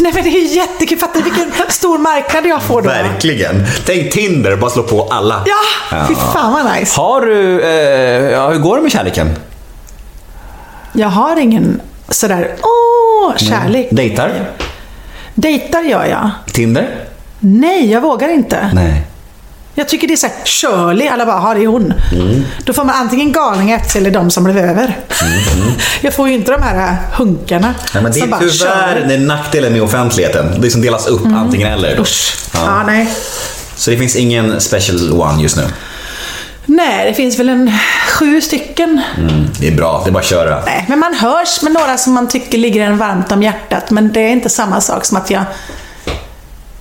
Nej men det är ju jättekul. Fattar vilken stor marknad jag får då? Verkligen. Tänk Tinder, bara slå på alla. Ja, fy fan vad nice. Har du... Eh, ja, hur går det med kärleken? Jag har ingen sådär, åh, kärlek. Dejtar? Dejtar gör jag. Tinder? Nej, jag vågar inte. Nej. Jag tycker det är såhär, Shirley, alla bara, har det är hon. Mm. Då får man antingen galningar efter sig eller de som blev över. [laughs] jag får ju inte de här hunkarna. Mm, Nej, men det är bara tyvärr det är nackdelen med offentligheten. Det som delas upp antingen eller. Usch. Ja. nej. Så det finns ingen special one just nu. Nej, det finns väl en sju stycken. Mm, det är bra, det är bara att köra. Nej, men man hörs med några som man tycker ligger en varmt om hjärtat. Men det är inte samma sak som att jag...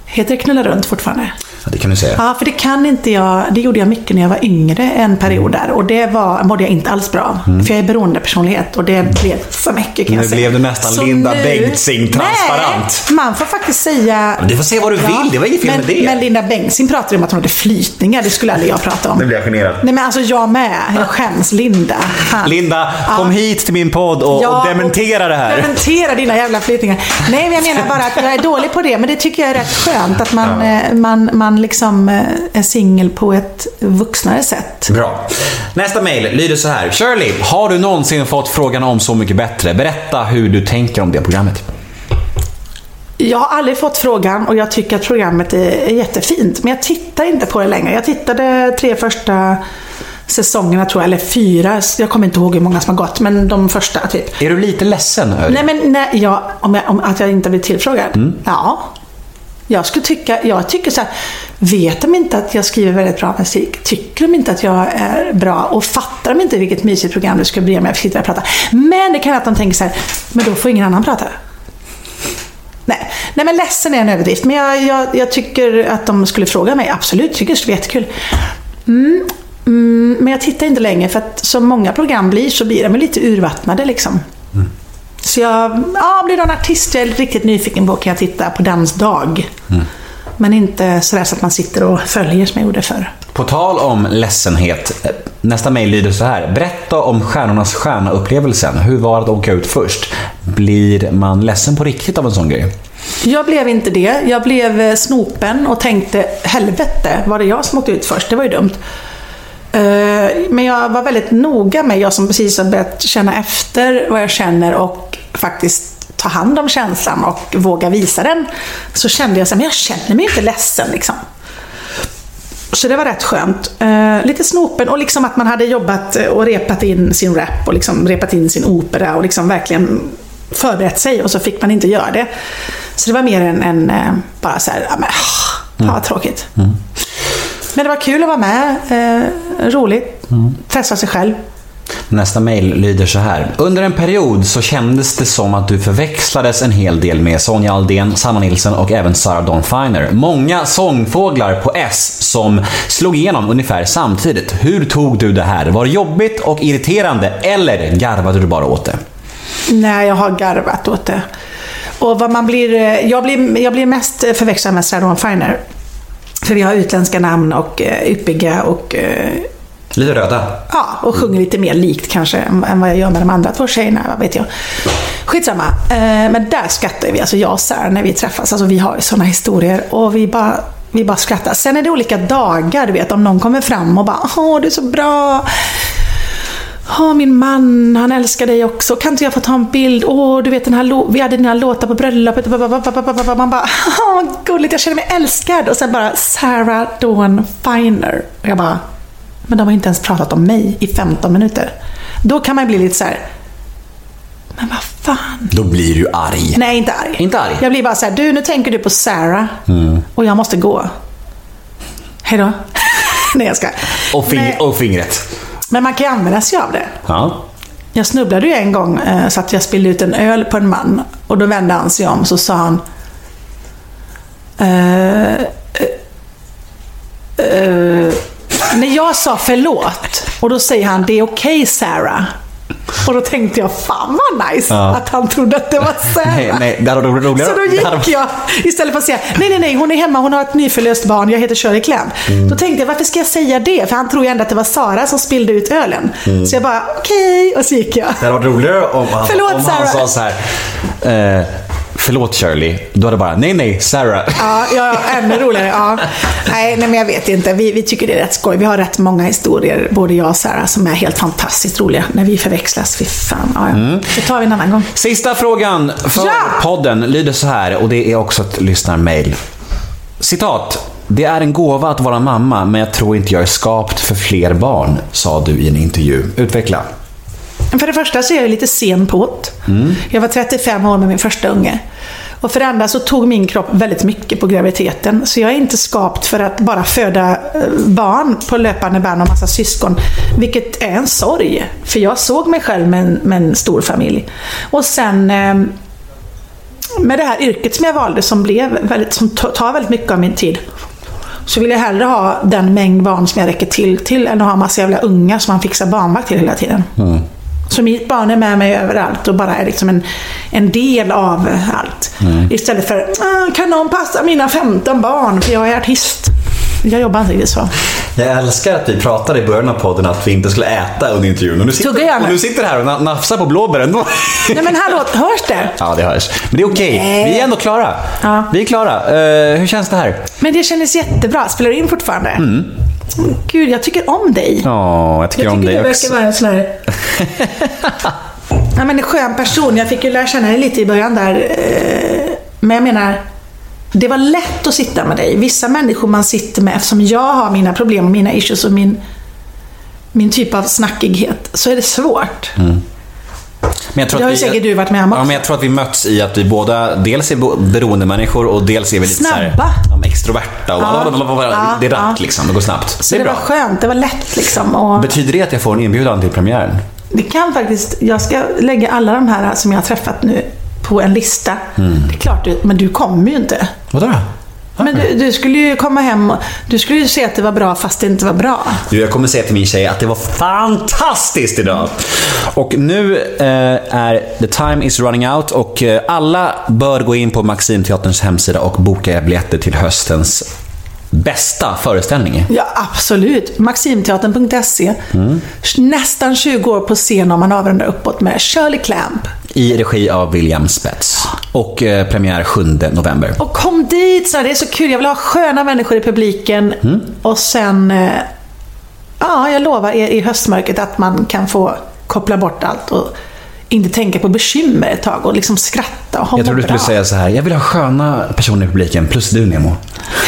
Heter knulla runt fortfarande? Ja, det kan du säga. Ja, för det kan inte jag. Det gjorde jag mycket när jag var yngre en period där. Och det var, mådde jag inte alls bra av. För jag är beroendepersonlighet och det blev för mycket kan Nu jag säga. blev du nästan Så Linda Bengtzing transparent. Nej, man får faktiskt säga... Du får säga vad du vill, det var inget fel men, med det. Men Linda Bengtzing pratade om att hon hade flytningar. Det skulle aldrig jag prata om. Nu blir jag generad. Nej men alltså jag med. Jag skäms. Linda. Fan. Linda, Ja. kom hit till min podd och, Ja, och dementera det här. Dementera dina jävla flyttningar. Nej, men jag menar bara att jag är dålig på det. Men det tycker jag är rätt skönt. Att man, eh, man, man liksom eh, är singel på ett vuxnare sätt. Bra. Nästa mail lyder så här. Shirley, har du någonsin fått frågan om Så mycket bättre? Berätta hur du tänker om det programmet. Jag har aldrig fått frågan och jag tycker att programmet är, jättefint. Men jag tittar inte på det längre. Jag tittade tre första säsongerna tror jag, eller fyra. Jag kommer inte ihåg hur många som har gått, men de första typ. Är du lite ledsen över Nej men nej, ja, om jag, om att jag inte blir tillfrågad? Mm. Ja. Jag skulle tycka, jag tycker så här, vet de inte att jag skriver väldigt bra musik? Tycker de inte att jag är bra? Och fattar de inte vilket mysigt program det skulle bli om jag fick sitta och prata? Men det kan vara att de tänker så här, men då får ingen annan prata. Nej, nej men ledsen är en överdrift. Men jag, jag, jag tycker att de skulle fråga mig, absolut, tycker det skulle vara jättekul. Mm, mm, men jag tittar inte längre för att som många program blir så blir de lite urvattnade liksom. Mm. Så jag, ja, blir det någon artist jag är riktigt nyfiken på kan jag titta på dens dag. Men inte sådär så att man sitter och följer som jag gjorde förr. På tal om ledsenhet, nästa mejl lyder så här. Berätta om Stjärnornas stjärna-upplevelsen. Hur var det att åka ut först? Blir man ledsen på riktigt av en sån grej? Jag blev inte det. Jag blev eh, snopen och tänkte, helvete, var det jag som åkte ut först? Det var ju dumt. Eh, Men jag var väldigt noga med, jag som precis har börjat känna efter vad jag känner och faktiskt ta hand om känslan och våga visa den. Så kände jag så här, men jag känner mig inte ledsen liksom. Så det var rätt skönt. Eh, lite snopen och liksom att man hade jobbat och repat in sin rap och liksom repat in sin opera och liksom verkligen förberett sig och så fick man inte göra det. Så det var mer en, en eh, bara så här, ja men, ah, vad tråkigt. Men det var kul att vara med. Eh, roligt. Testa sig själv. Nästa mejl lyder så här. Under en period så kändes det som att du förväxlades en hel del med Sonja Aldén, Sanna Nilsson och även Sarah Dawn Finer. Många sångfåglar på S som slog igenom ungefär samtidigt. Hur tog du det här? Var det jobbigt och irriterande eller garvade du bara åt det? Nej, jag har garvat åt det. Och vad man blir, eh, jag, blir, jag blir mest förväxlad med Sarah Dawn Finer. För vi har utländska namn och eh, yppiga och eh, Lite röda. Ja, och sjunger lite mer likt kanske än än vad jag gör med de andra två tjejerna, vad vet jag. Skitsamma. Eh, Men där skrattar vi, alltså jag och Sarah, när vi träffas. Alltså vi har ju sådana historier och vi bara, vi bara skrattar. Sen är det olika dagar, du vet, om någon kommer fram och bara Åh, du är så bra. Åh, min man, han älskar dig också. Kan inte jag få ta en bild? Åh, du vet den här vi hade dina låtar på bröllopet. Man bara, åh, gulligt, jag känner mig älskad. Och sen bara, Sarah Dawn Finer. Och jag bara, men de har inte ens pratat om mig i 15 minuter. Då kan man bli lite så här. men vad fan. Då blir du arg. Nej, inte arg. Inte arg? Jag blir bara så här, du nu tänker du på Sarah och jag måste gå. Hej då. [laughs] Nej, jag ska. Och, fing- Nej, och fingret. Men man kan ju använda sig av det. Ja. Jag snubblade ju en gång eh, så att jag spillde ut en öl på en man. Och då vände han sig om så sa han eh, eh, eh, När jag sa förlåt och då säger han det är okej Sarah. Och då tänkte jag fan vad nice Ja. att han trodde att det var [laughs] Sarah. Nej, nej, det hade varit roligare. Så då hade- gick jag, istället för att säga nej, nej, nej, hon är hemma, hon har ett nyförlöst barn, jag heter Shirley Clamp. Mm. Då tänkte jag, varför ska jag säga det? För han tror ju ändå att det var Sara som spillde ut ölen. Mm. Så jag bara, okej, och så gick jag. Det hade varit roligare om han, Förlåt, om han Sarah. sa så här. Eh, förlåt Shirley. Då hade det bara, nej nej, Sarah. Ja, ja, ännu roligare. Ja. Nej, nej, men jag vet inte. Vi, vi tycker det är rätt skoj. Vi har rätt många historier, både jag och Sarah, som är helt fantastiskt roliga när vi förväxlas. Fy fan. Ja, ja. Det tar vi en annan gång. Sista frågan för Ja! podden lyder så här, och det är också ett lyssnarmail. Citat. Det är en gåva att vara mamma, men jag tror inte jag är skapt för fler barn, sa du i en intervju. Utveckla. För det första så är jag lite sen på det. Jag var 35 år med min första unge. Och för det andra så tog min kropp väldigt mycket på graviditeten. Så jag är inte skapt för att bara föda eh, barn på löpande band och massa syskon. Vilket är en sorg. För jag såg mig själv med en, med en stor familj. Och sen eh, med det här yrket som jag valde som, blev väldigt, som ta- tar väldigt mycket av min tid. Så vill jag hellre ha den mängd barn som jag räcker till till än att ha massa jävla unga som man fixar barnvakt till hela tiden. Så mitt barn är med mig överallt och bara är liksom en, en del av allt. Istället för, ah, kan någon passa mina 15 barn för jag är artist. Jag jobbar inte riktigt så. Jag älskar att vi pratade i början av podden att vi inte skulle äta under intervjun. Och nu Tugga gärna. och du sitter här och na- nafsar på blåbären. Nej men hallå, [laughs] hörs det? ja, det hörs. Men det är okej. Nej. Vi är ändå klara. Ja. Vi är klara. Eh, hur känns det här? Men det kändes jättebra. Spelar du in fortfarande? Gud, jag tycker om dig. Ja, jag tycker Jag om tycker dig du också. verkar vara en sån här... [laughs] ja, men en skön person. Jag fick ju lära känna dig lite i början där. eh, Men jag menar, det var lätt att sitta med dig. Vissa människor man sitter med, eftersom jag har mina problem och mina issues och min, min typ av snackighet så är det svårt. Men jag tror Det har ju vi- säkert du varit med om Ja, också. men jag tror att vi möts i att vi båda dels är beroendemänniskor och dels är vi lite Snabba. så här, ja, extroverta. Och Ja. det är Ja, ratt liksom, det går snabbt. Så det det, är var bra. skönt, det var lätt liksom. Och Betyder det att jag får en inbjudan till premiären? det kan faktiskt, jag ska lägga alla de här som jag har träffat nu på en lista. Mm. Det är klart, men du kommer ju inte. Vadå då? Men du, du skulle ju komma hem och du skulle ju se att det var bra fast det inte var bra. Du, jag kommer säga till min tjej att det var fantastiskt idag. Och nu eh, är the time is running out och eh, alla bör gå in på Maximteaterns hemsida och boka biljetter till höstens bästa föreställning. Ja, absolut. Maximteatern.se. Mm. Nästan 20 år på scen om man avrundar uppåt med Shirley Clamp. I regi av William Spets. Och eh, premiär 7 november. Och kom dit! Så det är så kul. Jag vill ha sköna människor i publiken. Mm. Och sen... eh, Ja, jag lovar er i höstmörkret att man kan få koppla bort allt och inte tänka på bekymmer ett tag och liksom skratta och ha Jag tror du skulle säga så här, jag vill ha sköna personer i publiken, plus du Nemo.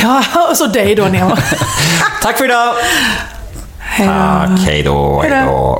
Ja, och så dig då Nemo. [laughs] Tack för idag! Hej då. Tack, hej då, hej då.